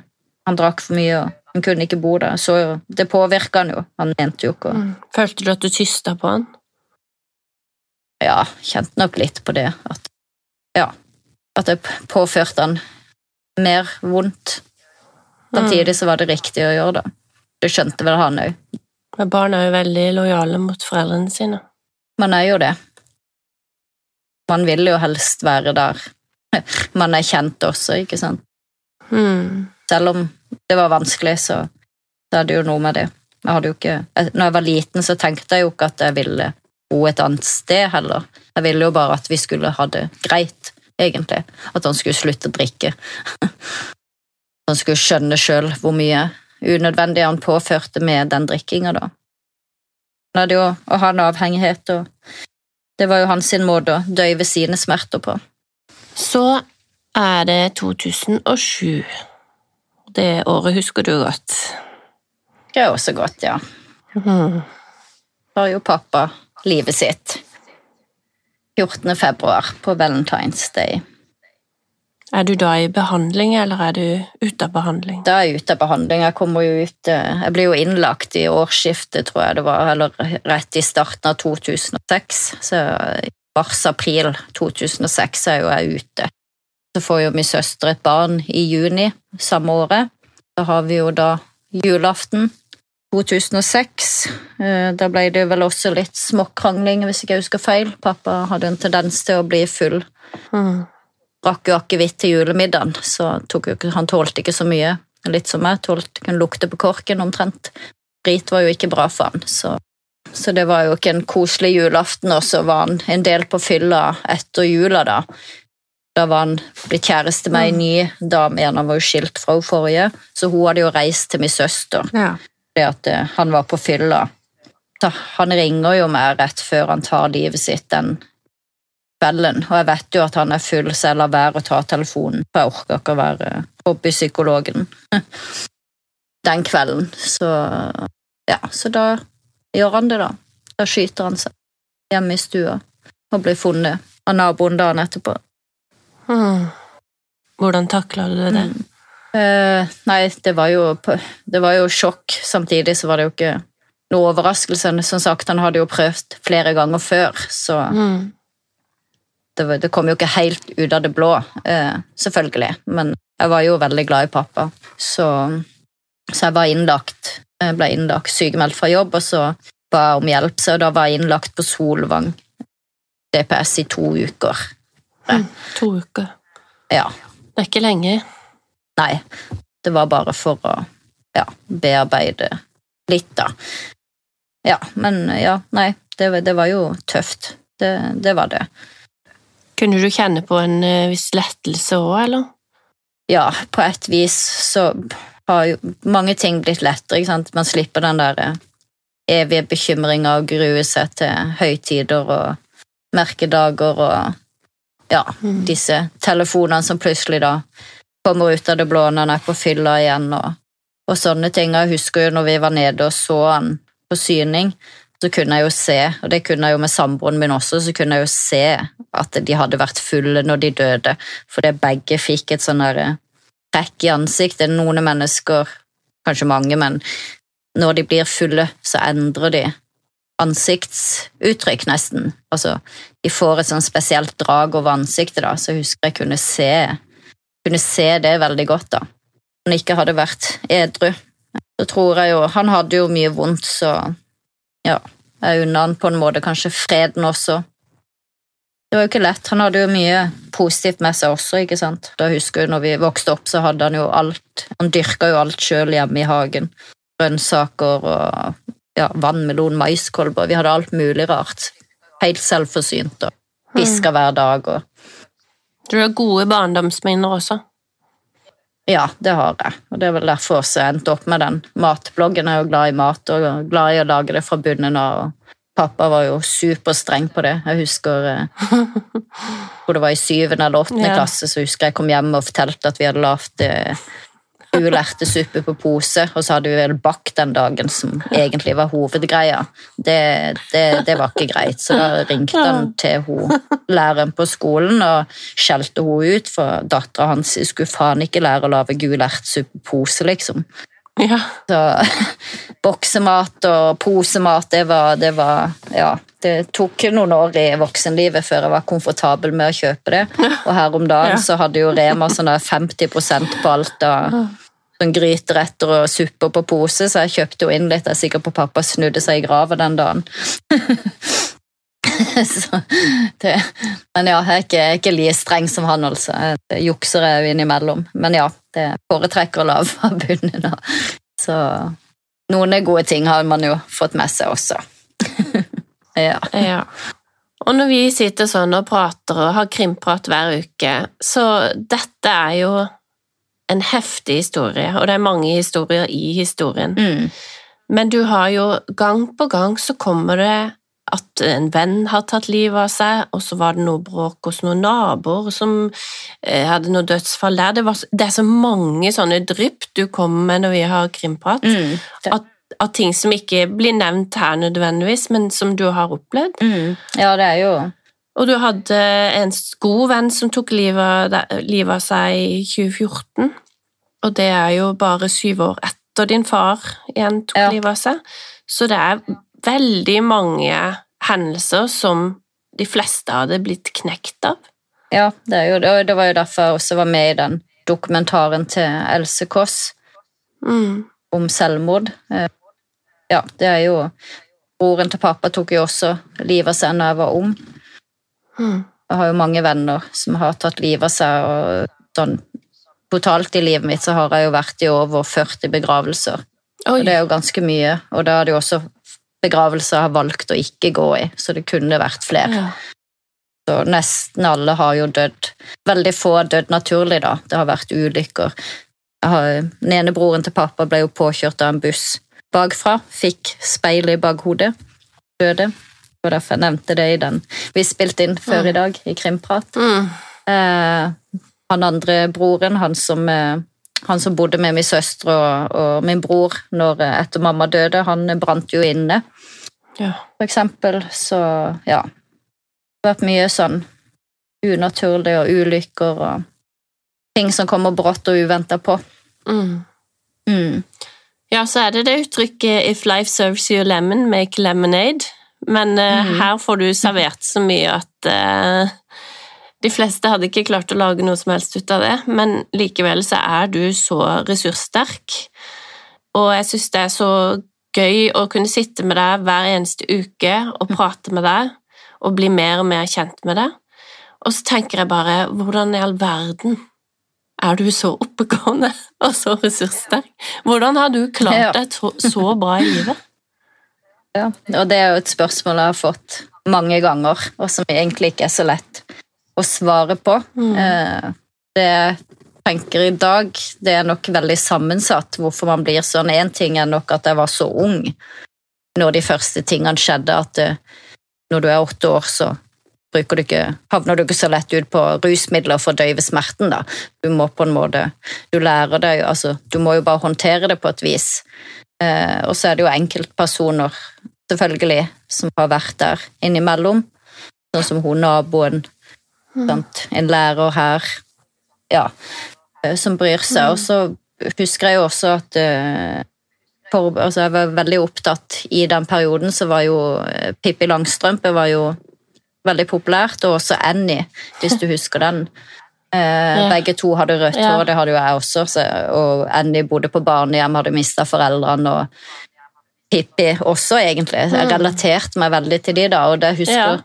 han drakk for mye og han kunne ikke bo der. Så jo, det påvirka han jo. Han mente jo ikke å Mm. Følte du at du tysta på han? Ja, kjente nok litt på det. At, ja, at jeg påførte han mer vondt. Samtidig så var det riktig å gjøre det. Det skjønte vel han òg. Men barn er jo veldig lojale mot foreldrene sine. Man er jo det. Man vil jo helst være der man er kjent også, ikke sant. Mm. Selv om det var vanskelig, så, så er det jo noe med det. Jeg jo ikke, når jeg var liten, så tenkte jeg jo ikke at jeg ville bo et annet sted heller. Jeg ville jo bare at vi skulle ha det greit, egentlig. At han skulle slutte å drikke. Han skulle skjønne sjøl hvor mye unødvendig han påførte med den drikkinga, da. Han hadde jo å ha en avhengighet, og det var jo hans måte å døyve sine smerter på. Så er det 2007. Det året husker du godt. Det er også godt, ja. Mm. Var har jo pappa livet sitt 14. februar på Valentine's Day. Er du da i behandling, eller er du ute av behandling? Da er jeg ute av behandling. Jeg kommer jo ut eh, Jeg blir jo innlagt i årsskiftet, tror jeg det var, eller rett i starten av 2006. Så i mars-april 2006 er jo jeg ute. Så får jo min søster et barn i juni samme året. Da har vi jo da julaften 2006. Eh, Da ble det vel også litt småkrangling, hvis ikke jeg husker feil. Pappa hadde en tendens til å bli full Mm. Drakk jo akevitt til julemiddagen, så ikke, han tålte ikke så mye. Litt som jeg tålte, kunne lukte på korken omtrent. Sprit var jo ikke bra for han, så, så det var jo ikke en koselig julaften, og så var han en del på fylla etter jula, da. Da var han blitt kjæreste med ei ny dame igjen, han var jo skilt fra hun forrige, så hun hadde jo reist til min søster Ja. Det at eh, han var på fylla. Så han ringer jo meg rett før han tar livet sitt den kvelden, og jeg vet jo at han er full, så jeg lar være å ta telefonen, for jeg orker ikke å være hobbypsykologen den kvelden. Så ja, så da gjør han det, da. Da skyter han seg hjemme i stua og blir funnet av naboen dagen etterpå. Mm. Hvordan takla du det? Mm. Eh, nei, det var, jo, det var jo sjokk. Samtidig så var det jo ikke noe overraskelse. Som sagt, han hadde jo prøvd flere ganger før, så Mm. Det, det kom jo ikke helt ut av det blå, eh, selvfølgelig. Men jeg var jo veldig glad i pappa, så, så jeg var innlagt. Jeg ble innlagt sykemeldt fra jobb, og så ba jeg om hjelp, så da var jeg innlagt på Solvang DPS i to uker. Mm. To uker. Ja. Det er ikke lenge. Nei, det var bare for å ja, bearbeide litt, da. Ja, men ja, nei, det, det var jo tøft. Det, det var det. Kunne du kjenne på en eh, viss lettelse òg, eller? Ja, på et vis så har jo mange ting blitt lettere, ikke sant. Man slipper den der eh, evige bekymringa og grue seg til høytider og merkedager og ja, Mm. disse telefonene som plutselig da kommer ut av det blå når han er på fylla igjen, og, og sånne ting. Jeg husker jo når vi var nede og så han på syning, så kunne jeg jo se, og det kunne jeg jo med samboeren min også, så kunne jeg jo se at de hadde vært fulle når de døde, fordi begge fikk et sånn der trekk i ansiktet. Noen mennesker, kanskje mange, men når de blir fulle, så endrer de ansiktsuttrykk, nesten. Altså, de får et sånn spesielt drag over ansiktet, da, så jeg husker jeg kunne se kunne se det veldig godt, da. Han ikke hadde vært edru. Så tror jeg jo Han hadde jo mye vondt, så ja, jeg unna han på en måte kanskje freden også. Det var jo ikke lett. Han hadde jo mye positivt med seg også, ikke sant. Da husker jeg når vi vokste opp, så hadde han jo alt Han dyrka jo alt sjøl hjemme i hagen. Grønnsaker og ja, vannmelon, maiskolber. Vi hadde alt mulig rart. Helt selvforsynt og fiska hver dag og Du har gode barndomsminner også. Ja, det har jeg. Og det er vel derfor jeg endte opp med den matbloggen. Jeg er jo glad i mat og glad i å lage det fra bunnen av. Pappa var jo superstreng på det. Jeg husker eh, hvor det var i syvende eller åttende Ja. klasse, så husker jeg kom hjem og fortalte at vi hadde lagd eh, gul ertesuppe på pose, og så hadde vi vel bakt den dagen, som egentlig var hovedgreia. Det, det, det var ikke greit, så da ringte han til hun, læreren på skolen og skjelte hun ut, for dattera hans skulle faen ikke lære å lage gul ertesuppe på pose, liksom. Ja. Så boksemat og posemat, det var, det var Ja. Det tok noen år i voksenlivet før jeg var komfortabel med å kjøpe det. Og her om dagen så hadde jo Rema sånn der 50 på alt av sånn gryteretter og supper på pose, så jeg kjøpte jo inn litt. Jeg er sikker på pappa snudde seg i grava den dagen. så det, men ja, jeg er ikke, jeg er ikke like streng som han, altså. Jeg jukser jeg jo innimellom. Men ja, det foretrekker å lage fra bunnen. av. Så noen gode ting har man jo fått med seg også. ja. Ja. Og når vi sitter sånn og prater og har krimprat hver uke, så dette er jo en heftig historie, og det er mange historier i historien. Mm. Men du har jo gang på gang så kommer det at en venn har tatt livet av seg, og så var det noe bråk hos noen naboer som eh, hadde noe dødsfall der. Det, var, det er så mange sånne drypp du kommer med når vi har krimprat, Mm. At, at ting som ikke blir nevnt her nødvendigvis, men som du har opplevd. Mm. Ja, det er jo Og du hadde en god venn som tok livet av livet av seg i 2014, og det er jo bare syv år etter din far igjen tok Ja. livet av seg. Så det er veldig mange hendelser som de fleste hadde blitt knekt av. Ja, det, er jo, og det var jo derfor jeg også var med i den dokumentaren til Else Kåss Mm. om selvmord. Eh, Ja, det er jo Broren til pappa tok jo også livet av seg da jeg var ung. Jeg har jo mange venner som har tatt livet av seg, og sånn totalt i livet mitt så har jeg jo vært i over 40 begravelser. Oi. Og det er jo ganske mye, og da er det jo også begravelser jeg har valgt å ikke gå i, så det kunne vært flere. Ja. Så nesten alle har jo dødd. Veldig få har dødd naturlig, da. Det har vært ulykker. Har, den ene broren til pappa ble jo påkjørt av en buss bakfra. Fikk speil i bakhodet. Døde. Var derfor jeg nevnte det i den vi spilte inn før i dag, i Krimprat. Mm. Eh, han andre broren, han som, eh, han som bodde med min søster og, og min bror når, eh, etter mamma døde, han brant jo inne Ja. for eksempel. Så ja. Det har vært mye sånn unaturlig og ulykker og ting som kommer brått og uventa på. Mm. Mm. Ja, så er det det uttrykket 'if life serves you lemon, make lemonade'. Men eh, Mhm. her får du servert så mye at eh, de fleste hadde ikke klart å lage noe som helst ut av det, men likevel så er du så ressurssterk. Og jeg syns det er så gøy å kunne sitte med deg hver eneste uke og prate med deg og bli mer og mer kjent med deg. Og så tenker jeg bare, hvordan i all verden er du så oppegående og så ressurssterk? Hvordan har du klart deg så bra i livet? Ja. Og det er jo et spørsmål jeg har fått mange ganger, og som egentlig ikke er så lett å svare på. Mm. Eh, Det jeg tenker i dag, det er nok veldig sammensatt hvorfor man blir sånn. Én ting er nok at jeg var så ung når de første tingene skjedde, at eh, når du er åtte år, så du ikke, havner du ikke så lett ut på rusmidler for å døyve smerten. da. Du må på en måte, du lærer deg altså, du må jo bare håndtere det på et vis. Eh, og så er det jo enkeltpersoner, selvfølgelig, som har vært der innimellom. Sånn som hun naboen, sant? en lærer her, ja, eh, som bryr seg. Og så husker jeg jo også at eh, for, altså jeg var veldig opptatt i den perioden, så var jo Pippi Langstrømpe var jo veldig populært, og også Annie, hvis du husker den. Eh, Ja. Begge to hadde rødt Ja. hår, det hadde jo jeg også. Så, og Andy bodde på barnehjem, hadde mista foreldrene. og Pippi også, egentlig. Jeg Mm. relaterte meg veldig til de da, og det husker Ja.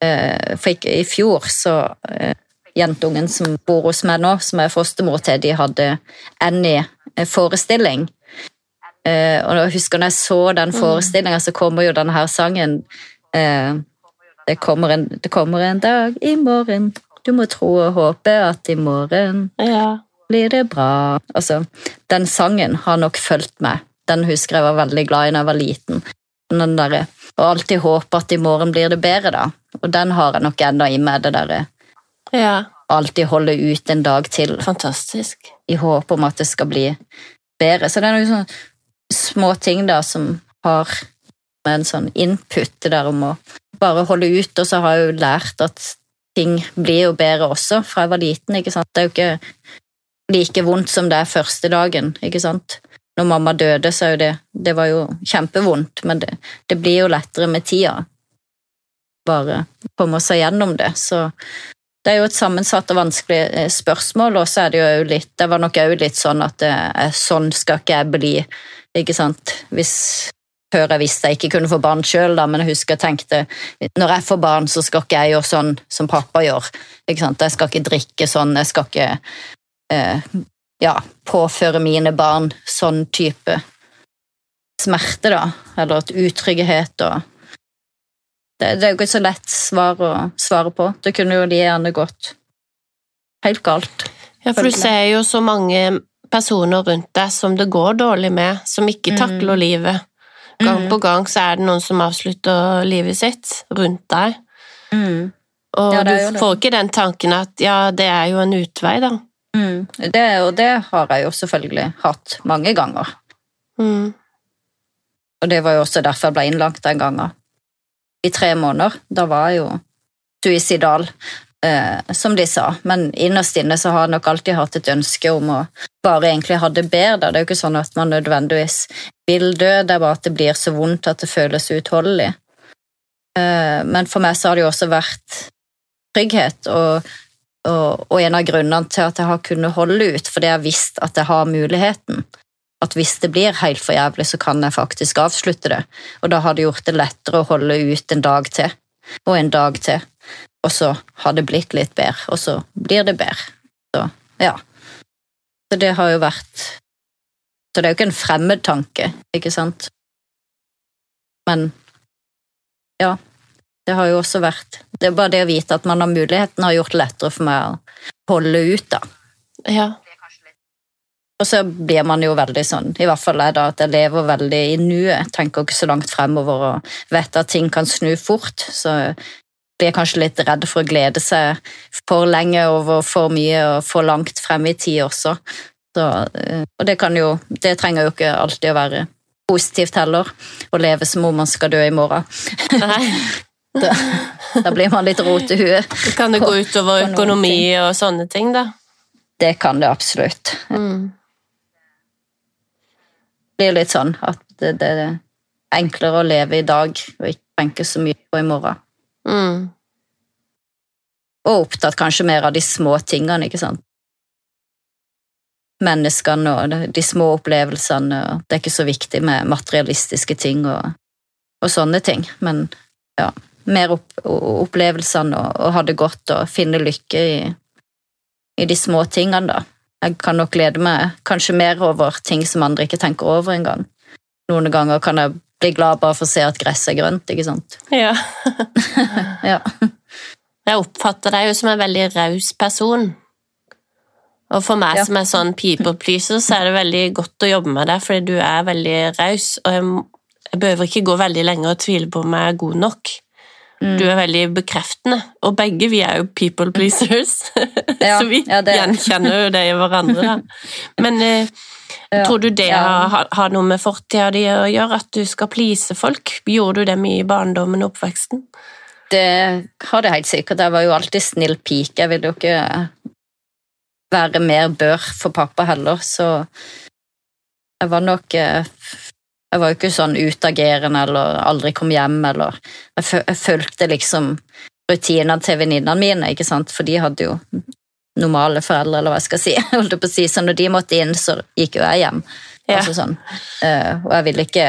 eh, For i fjor så eh, Jentungen som bor hos meg nå, som er fostermor til, de hadde Annie-forestilling. Eh, og jeg husker når jeg så den forestillinga, så kommer jo denne her sangen eh, det, kommer en, det kommer en dag i morgen, du må tro og håpe at i morgen Ja. blir det bra. Altså, den sangen har nok fulgt meg. Den husker jeg var veldig glad i da jeg var liten. Den der, og alltid håpe at i morgen blir det bedre, da. Og den har jeg nok enda i meg, det derre ja. alltid holde ut en dag til Fantastisk. i håp om at det skal bli bedre. Så det er noen sånne små ting da som har med en sånn input det der om å bare holde ut, og så har jeg jo lært at ting blir jo bedre også fra jeg var liten, ikke sant. Det er jo ikke like vondt som det er første dagen, ikke sant. Når mamma døde, så er jo det Det var jo kjempevondt, men det, det blir jo lettere med tida. Bare komme seg gjennom det, så det er jo et sammensatt og vanskelig eh, spørsmål, og så er det jo litt Det var nok òg litt sånn at er, sånn skal ikke jeg bli, ikke sant. Hvis før jeg visste jeg ikke kunne få barn sjøl, men jeg husker jeg tenkte når jeg får barn, så skal ikke jeg gjøre sånn som pappa gjør. Jeg skal ikke drikke sånn, jeg skal ikke eh, ja, påføre mine barn sånn type smerte, da. Eller et utrygghet og det, det er jo ikke så lett svar å svare på. Det kunne jo de gjerne gått helt galt. Ja, for du ser jo så mange personer rundt deg som det går dårlig med, som ikke Mm. takler livet. Gang Mm. på gang så er det noen som avslutter livet sitt rundt deg. Og Ja, du får ikke den tanken at ja, det er jo en utvei, da. Mm. Det, og det har jeg jo selvfølgelig hatt mange ganger. Mm. Og det var jo også derfor jeg ble innlagt den gangen. I tre måneder. Da var jeg jo suicidal, som de sa. Men innerst inne så har jeg nok alltid hatt et ønske om å bare egentlig ha det bedre. Det er jo ikke sånn at man nødvendigvis vil dø, det er bare at det blir så vondt at det føles uutholdelig. Eh, men for meg så har det jo også vært trygghet, og, og, og en av grunnene til at jeg har kunnet holde ut, fordi jeg har visst at jeg har muligheten at hvis det blir helt for jævlig, så kan jeg faktisk avslutte det. Og da har det gjort det lettere å holde ut en dag til, og en dag til. Og så har det blitt litt bedre, og så blir det bedre. Så, ja. Så det har jo vært Så det er jo ikke en fremmed tanke, ikke sant? Men ja. Det har jo også vært Det er bare det å vite at man har muligheten, har gjort det lettere for meg å holde ut, da. Ja. Og så blir man jo veldig sånn, i hvert fall jeg da, at jeg lever veldig i nuet, tenker ikke så langt fremover og vet at ting kan snu fort, så blir kanskje litt redd for å glede seg for lenge over for mye og for langt frem i tid også. Så, eh, og det kan jo, det trenger jo ikke alltid å være positivt heller, å leve som om man skal dø i morgen. Nei. Da blir man litt rot i huet. Kan det gå utover på økonomi og sånne ting, da. Det kan det absolutt. Mm. Det blir litt sånn at det, det er enklere å leve i dag og ikke tenke så mye på i morgen. Mm. Og opptatt kanskje mer av de små tingene, ikke sant. Menneskene og de- små opplevelsene, og det er ikke så viktig med materialistiske ting og, og sånne ting, men ja, mer opp, opplevelsene og, og ha det godt og finne lykke i, i de små tingene, da. Jeg kan nok glede meg kanskje mer over ting som andre ikke tenker over engang. Noen ganger kan jeg bli glad bare for å se at gresset er grønt, ikke sant. Ja. Ja. Jeg oppfatter deg jo som en veldig raus person. Og for meg Ja. som er sånn people pleaser, så er det veldig godt å jobbe med deg, fordi du er veldig raus, og jeg, jeg behøver ikke gå veldig lenge og tvile på om jeg er god nok. Mm. Du er veldig bekreftende, og begge vi er jo people pleasers, Ja, så vi ja, gjenkjenner jo det i hverandre. Da. Men eh, Ja, tror du det har, har noe med fortida di å gjøre, at du skal please folk? Gjorde du det mye i barndommen og oppveksten? Det har det helt sikkert. Jeg var jo alltid snill pike. Jeg ville jo ikke være mer bør for pappa heller, så jeg var nok eh, Jeg var jo ikke sånn utagerende eller aldri kom hjem eller jeg fulgte liksom rutinene til venninnene mine, ikke sant, for de hadde jo normale foreldre, eller hva jeg skal si. Holdt på å si. Så når de måtte inn, så gikk jo jeg hjem. Ja. Altså sånn. Uh, og jeg ville ikke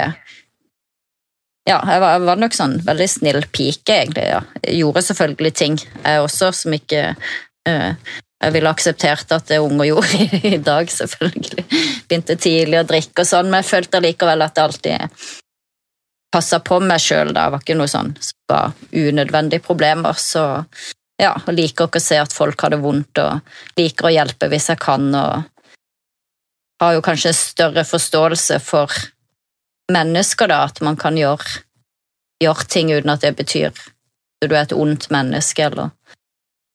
Ja, jeg var, jeg var nok sånn veldig snill pike, egentlig. ja. Jeg gjorde selvfølgelig ting, jeg også, som ikke uh, jeg ville akseptert at det unger gjorde i, i dag, selvfølgelig. Begynte tidlig å drikke og sånn, men jeg følte allikevel at jeg alltid passa på meg sjøl. Det var ikke noe sånn som var unødvendige problemer. Så ja, og liker ikke å se at folk har det vondt, og liker å hjelpe hvis jeg kan. og har jo kanskje større forståelse for mennesker, da, at man kan gjøre, gjøre ting uten at det betyr at du er et ondt menneske, eller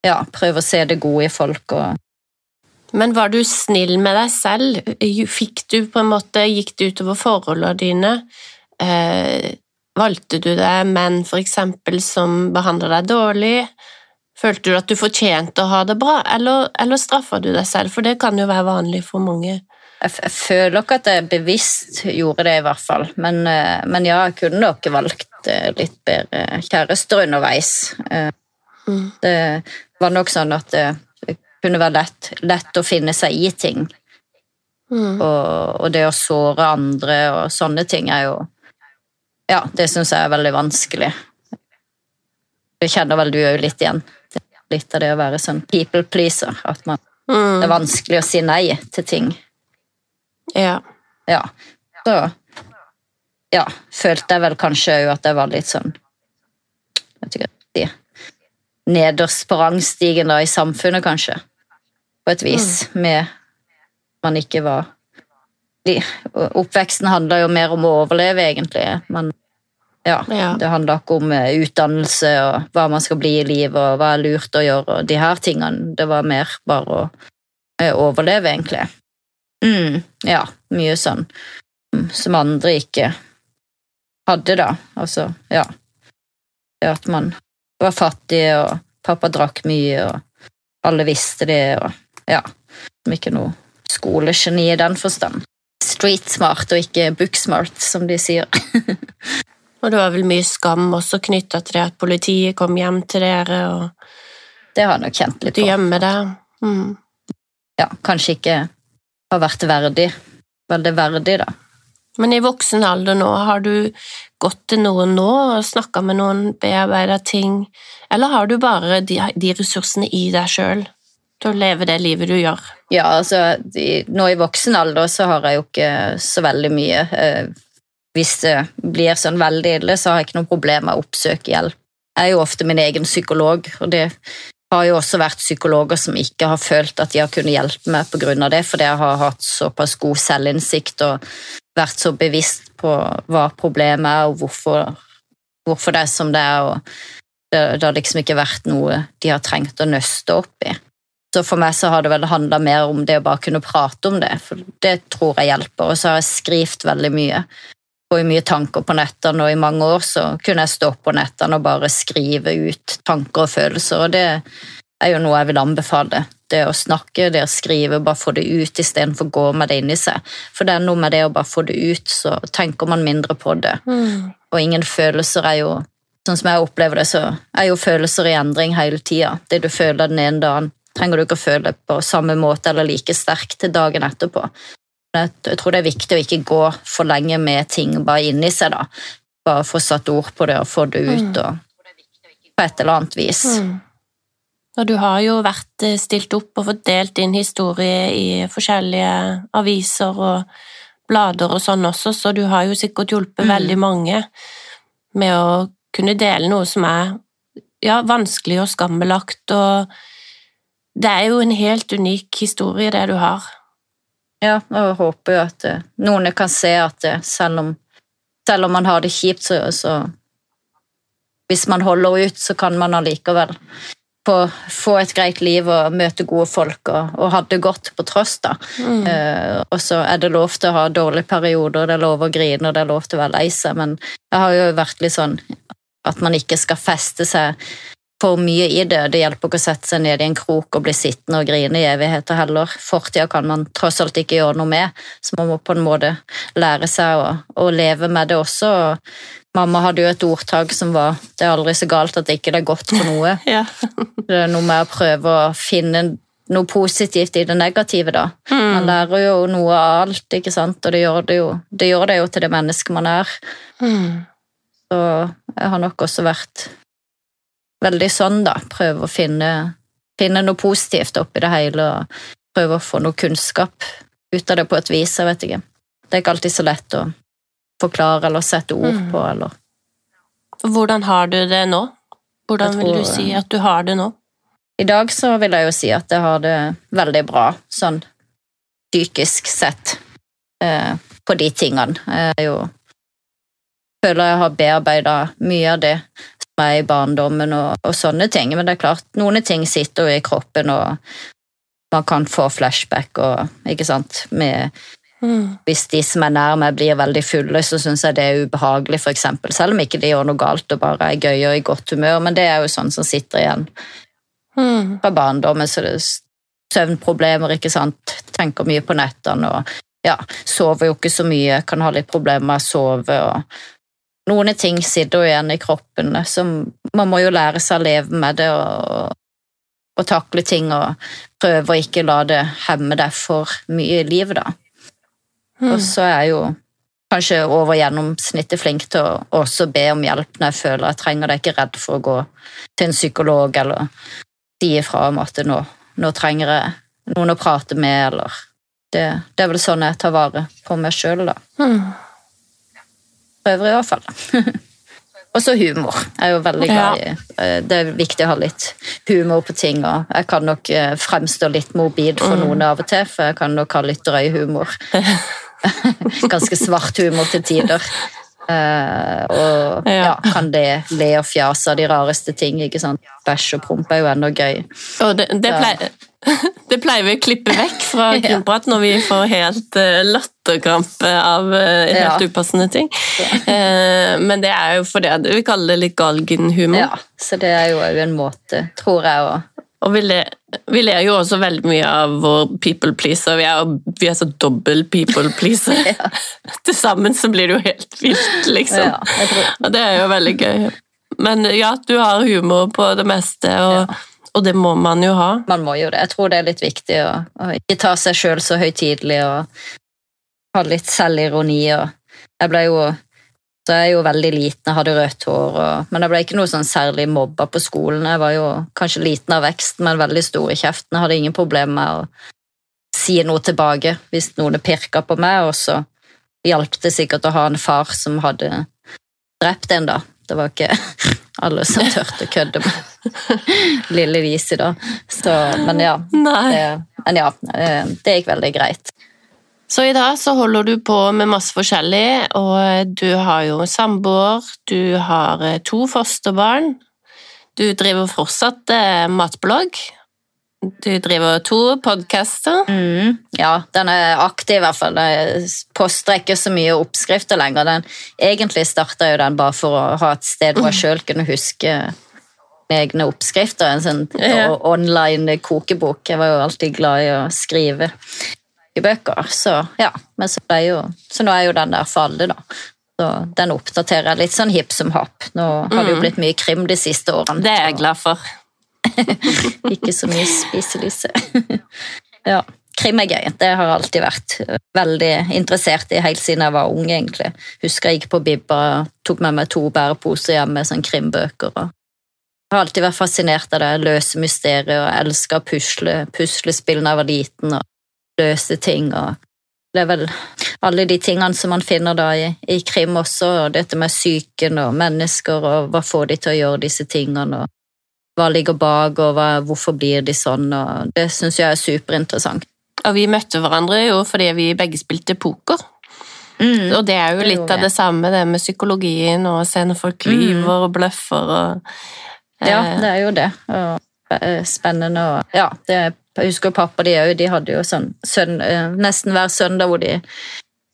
ja, prøve å se det gode i folk og Men var du snill med deg selv? Fikk du på en måte, Gikk det utover forholdene dine? Eh, valgte du deg menn for eksempel som behandler deg dårlig? Følte du at du fortjente å ha det bra, eller, eller straffa du deg selv? For det kan jo være vanlig for mange. jeg, jeg føler ikke at jeg bevisst gjorde det, i hvert fall. Men, eh, men ja, jeg kunne nok valgt eh, litt bedre kjærester underveis. Eh, Mm. Det var nok sånn at det kunne være lett, lett å finne seg i ting. Mm. Og, og det å såre andre og sånne ting er jo Ja, det syns jeg er veldig vanskelig. Det kjenner vel du òg litt igjen. Det litt av det å være sånn people pleaser. At man, det Mm. er vanskelig å si nei til ting. Ja. Ja. Så ja, følte jeg vel kanskje òg at jeg var litt sånn vet ikke si, Nederst på rangstigen da i samfunnet, kanskje. På et vis. Med man ikke var de, Oppveksten handla jo mer om å overleve, egentlig. Men ja, Ja. det handler ikke om eh, utdannelse og hva man skal bli i livet og hva er lurt å gjøre og de her tingene. Det var mer bare å eh, overleve, egentlig. Mm, ja, mye sånn mm, som andre ikke hadde, da. Altså, ja. Det at man var fattig, og pappa drakk mye, og alle visste det, og ja. Som ikke noe skolegeni i den forstand. Street smart og ikke book smart, som de sier. Og det var vel mye skam også knytta til det at politiet kom hjem til dere, og Det har jeg nok kjent litt du på. gjemmer deg. Mm. Ja, kanskje ikke har vært verdig. Veldig verdig, da. Men i voksen alder nå, har du gått til noen nå og snakka med noen, bearbeida ting, eller har du bare de, de ressursene i deg sjøl til å leve det livet du gjør? Ja, altså, de, nå i voksen alder så har jeg jo ikke så veldig mye. Eh, hvis det blir sånn veldig ille, så har jeg ikke noe problem med å oppsøke hjelp. Jeg er jo ofte min egen psykolog, og det har jo også vært psykologer som ikke har følt at de har kunnet hjelpe meg av det, fordi jeg har hatt såpass god selvinnsikt og vært så bevisst på hva problemet er, og hvorfor, hvorfor det er som det er. og det, det har liksom ikke vært noe de har trengt å nøste opp i. Så for meg så har det vel handla mer om det å bare kunne prate om det, for det tror jeg hjelper. Og så har jeg skrevet veldig mye. Og mye tanker på nettene, og i mange år så kunne jeg stå på nettene og bare skrive ut tanker og følelser, og det er jo noe jeg vil anbefale. Det å snakke, det å skrive, bare få det ut istedenfor å gå med det inni seg. For det er noe med det å bare få det ut, så tenker man mindre på det. Mm. Og ingen følelser er jo Sånn som jeg opplever det, så er jo følelser i endring hele tida. Det du føler den ene dagen, trenger du ikke å føle på samme måte eller like sterkt til dagen etterpå. Jeg, tror det er viktig å ikke gå for lenge med ting bare inni seg. da. Bare få satt ord på det og få det ut og på et eller annet vis. Mm. Og du har jo vært eh, stilt opp og fått delt din historie i forskjellige aviser og blader og sånn også, så du har jo sikkert hjulpet Mm. veldig mange med å kunne dele noe som er ja, vanskelig og skambelagt, og det er jo en helt unik historie, det du har. Ja, og håper jo at eh, noen kan se at eh, selv om, selv om man har det kjipt, så, så Hvis man holder ut, så kan man allikevel få, få et greit liv og møte gode folk og, og ha det godt på tross. da. Mm. Eh, og så er det lov til å ha dårlige perioder, det er lov å grine og det er lov til å være lei seg, men jeg har jo vært litt sånn at man ikke skal feste seg for mye i det. Det hjelper ikke å sette seg ned i en krok og bli sittende og grine i evigheter heller. Fortida kan man tross alt ikke gjøre noe med, så man må på en måte lære seg å, å leve med det også. Mamma hadde jo et ordtak som var 'det er aldri så galt at det ikke er godt for noe'. Ja. Det er noe med å prøve å finne noe positivt i det negative, da. Mm. Man lærer jo noe av alt, ikke sant, og det gjør det jo, det gjør det jo til det mennesket man er. Mm. Så jeg har nok også vært veldig sånn, da. Prøve å finne, finne noe positivt oppi det hele, og prøve å få noe kunnskap ut av det på et vis, jeg vet ikke. Det er ikke alltid så lett å forklare eller sette ord Mm. på, eller Hvordan har du det nå? Hvordan tror, vil du si at du har det nå? I dag så vil jeg jo si at jeg har det veldig bra, sånn psykisk sett, eh, på de tingene. Jeg jo føler jeg har bearbeida mye av det er i barndommen og, og sånne ting, men det er klart, noen ting sitter jo i kroppen, og man kan få flashback og ikke sant, med Mm. hvis de som er nær meg blir veldig fulle, så syns jeg det er ubehagelig, eksempel. Selv om ikke de gjør noe galt og bare er gøye og i godt humør, men det er jo sånn som sitter igjen Mm. fra barndommen, så det er søvnproblemer, ikke sant. Tenker mye på nettene og ja, sover jo ikke så mye, kan ha litt problemer med å sove og Noen ting sitter jo igjen i kroppen, som man må jo lære seg å leve med det og, og takle ting og prøve å ikke la det hemme deg for mye i livet, da. Mm. Og så er jeg jo kanskje over gjennomsnittet flink til å også be om hjelp når jeg føler jeg trenger det. Jeg er ikke redd for å gå til en psykolog eller si ifra om at nå, nå trenger jeg noen å prate med, eller det, det er vel sånn jeg tar vare på meg sjøl, da. Mm. Prøver i hvert fall. Og så humor. Jeg er jo veldig glad i eh, Det er viktig å ha litt humor på ting, og jeg kan nok eh, fremstå litt morbid for Mm. noen av og til, for jeg kan nok ha litt drøy humor. Ganske svart humor til tider. Uh, og Ja. ja, kan det le og fjase av de rareste ting, ikke sant. Bæsj og promp er jo enda gøy. Og det, det, pleier, det pleier vi å klippe vekk fra grunnprat når vi får helt uh, latterkrampe av eh, helt Ja. upassende ting. Eh, men det er jo fordi vi kaller det litt galgenhumor. Ja, så det er jo en måte, tror jeg, òg. Og vi ler, vi ler jo også veldig mye av vår people pleaser. Vi er, vi er så dobbel people pleaser. Ja. Til sammen så blir det jo helt vilt, liksom. Ja, Og det er jo veldig gøy. Men ja, du har humor på det meste, og, og det må man jo ha. man må jo det. Jeg tror det er litt viktig å, å ikke ta seg sjøl så høytidelig og ha litt selvironi. Og jeg ble jo så jeg er jo veldig liten, jeg hadde rødt hår, og, men jeg ble ikke noe sånn særlig mobba på skolen. Jeg var jo kanskje liten av vekst, men veldig stor i kjeften. Jeg hadde ingen problemer med å si noe tilbake hvis noen pirka på meg, og så hjalp det sikkert å ha en far som hadde drept en, da. Det var ikke alle som turte å kødde med lille Lise da. Så, men ja. Det, men ja, eh, det gikk veldig greit. Så i dag så holder du på med masse forskjellig, og du har jo samboer, du har eh, to fosterbarn, du driver fortsatt eh, matblogg, du driver to podcaster. Mm, ja, den er aktiv i hvert fall. Jeg poster ikke så mye oppskrifter lenger. Den, egentlig starta jo den bare for å ha et sted hvor jeg sjøl kunne huske egne oppskrifter. En sånn Ja. online kokebok. Jeg var jo alltid glad i å skrive i bøker. Så ja, men så, ble jo, så nå er jo den der for alle, da. Så den oppdaterer jeg litt sånn hipp som happ. Nå har det jo blitt mye krim de siste årene. Det er jeg glad for. Ikke så mye spiselyse. ja, krim er gøy. Det har jeg alltid vært veldig interessert i helt siden jeg var ung, egentlig. Husker jeg gikk på Bibba, tok med meg to bæreposer hjem med sånn krimbøker. og jeg har alltid vært fascinert av det løse mysteriet og elska pusle, puslespill da jeg var liten, og løse ting. og Det er vel alle de tingene som man finner da i, i krim også, og dette med psyken og mennesker, og hva får de til å gjøre disse tingene, og hva ligger bak, og hva, hvorfor blir de sånn, og det syns jeg er superinteressant. Og vi møtte hverandre jo fordi vi begge spilte poker. Mm. Og det er jo Det litt av det samme, det med psykologien og å se når folk Mm. lyver og bløffer og Ja, eh, det er jo det. Og eh, spennende og Ja, det, jeg husker pappa de òg, de hadde jo sånn søn, eh, nesten hver søndag hvor de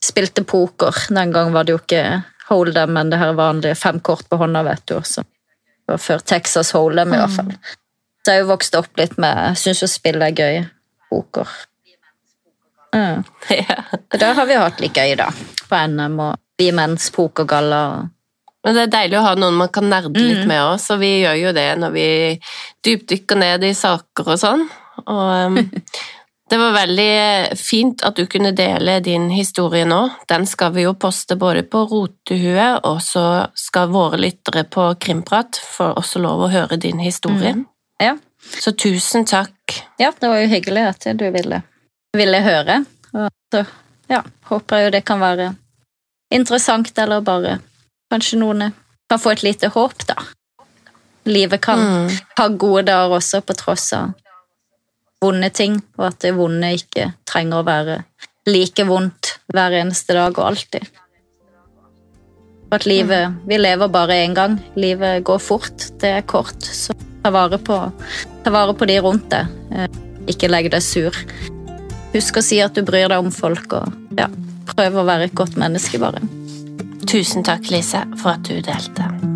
spilte poker. Den gang var det jo ikke hold'em, men det her vanlige fem kort på hånda, vet du. Også. Før Texas hold'em, i hvert fall. Så jeg har jo vokst opp litt med syns jo spill er gøy. Poker. Mm. ja. Der har vi hatt litt gøy, da. På NM og Vi menns pokergalla. Men det er deilig å ha noen man kan nerde litt Mm. med òg, så vi gjør jo det når vi dypdykker ned i saker og sånn. Og um, det var veldig fint at du kunne dele din historie nå. Den skal vi jo poste både på Rotehue, og så skal våre lyttere på Krimprat få også lov å høre din historie. Mm. Ja. Så tusen takk. ja, det var jo hyggelig at du ville, ville høre. Og så ja, håper jeg jo det kan være interessant, eller bare kanskje noen kan få et lite håp, da. Livet kan Mm. ha gode dager også, på tross av vonde ting, og at det vonde ikke trenger å være like vondt hver eneste dag og alltid. For at livet Vi lever bare én gang. Livet går fort. Det er kort. Så ta vare på, ta vare på de rundt deg. Eh, Ikke legg deg sur. Husk å si at du bryr deg om folk, og ja, prøv å være et godt menneske, bare. Tusen takk, Lise, for at du delte.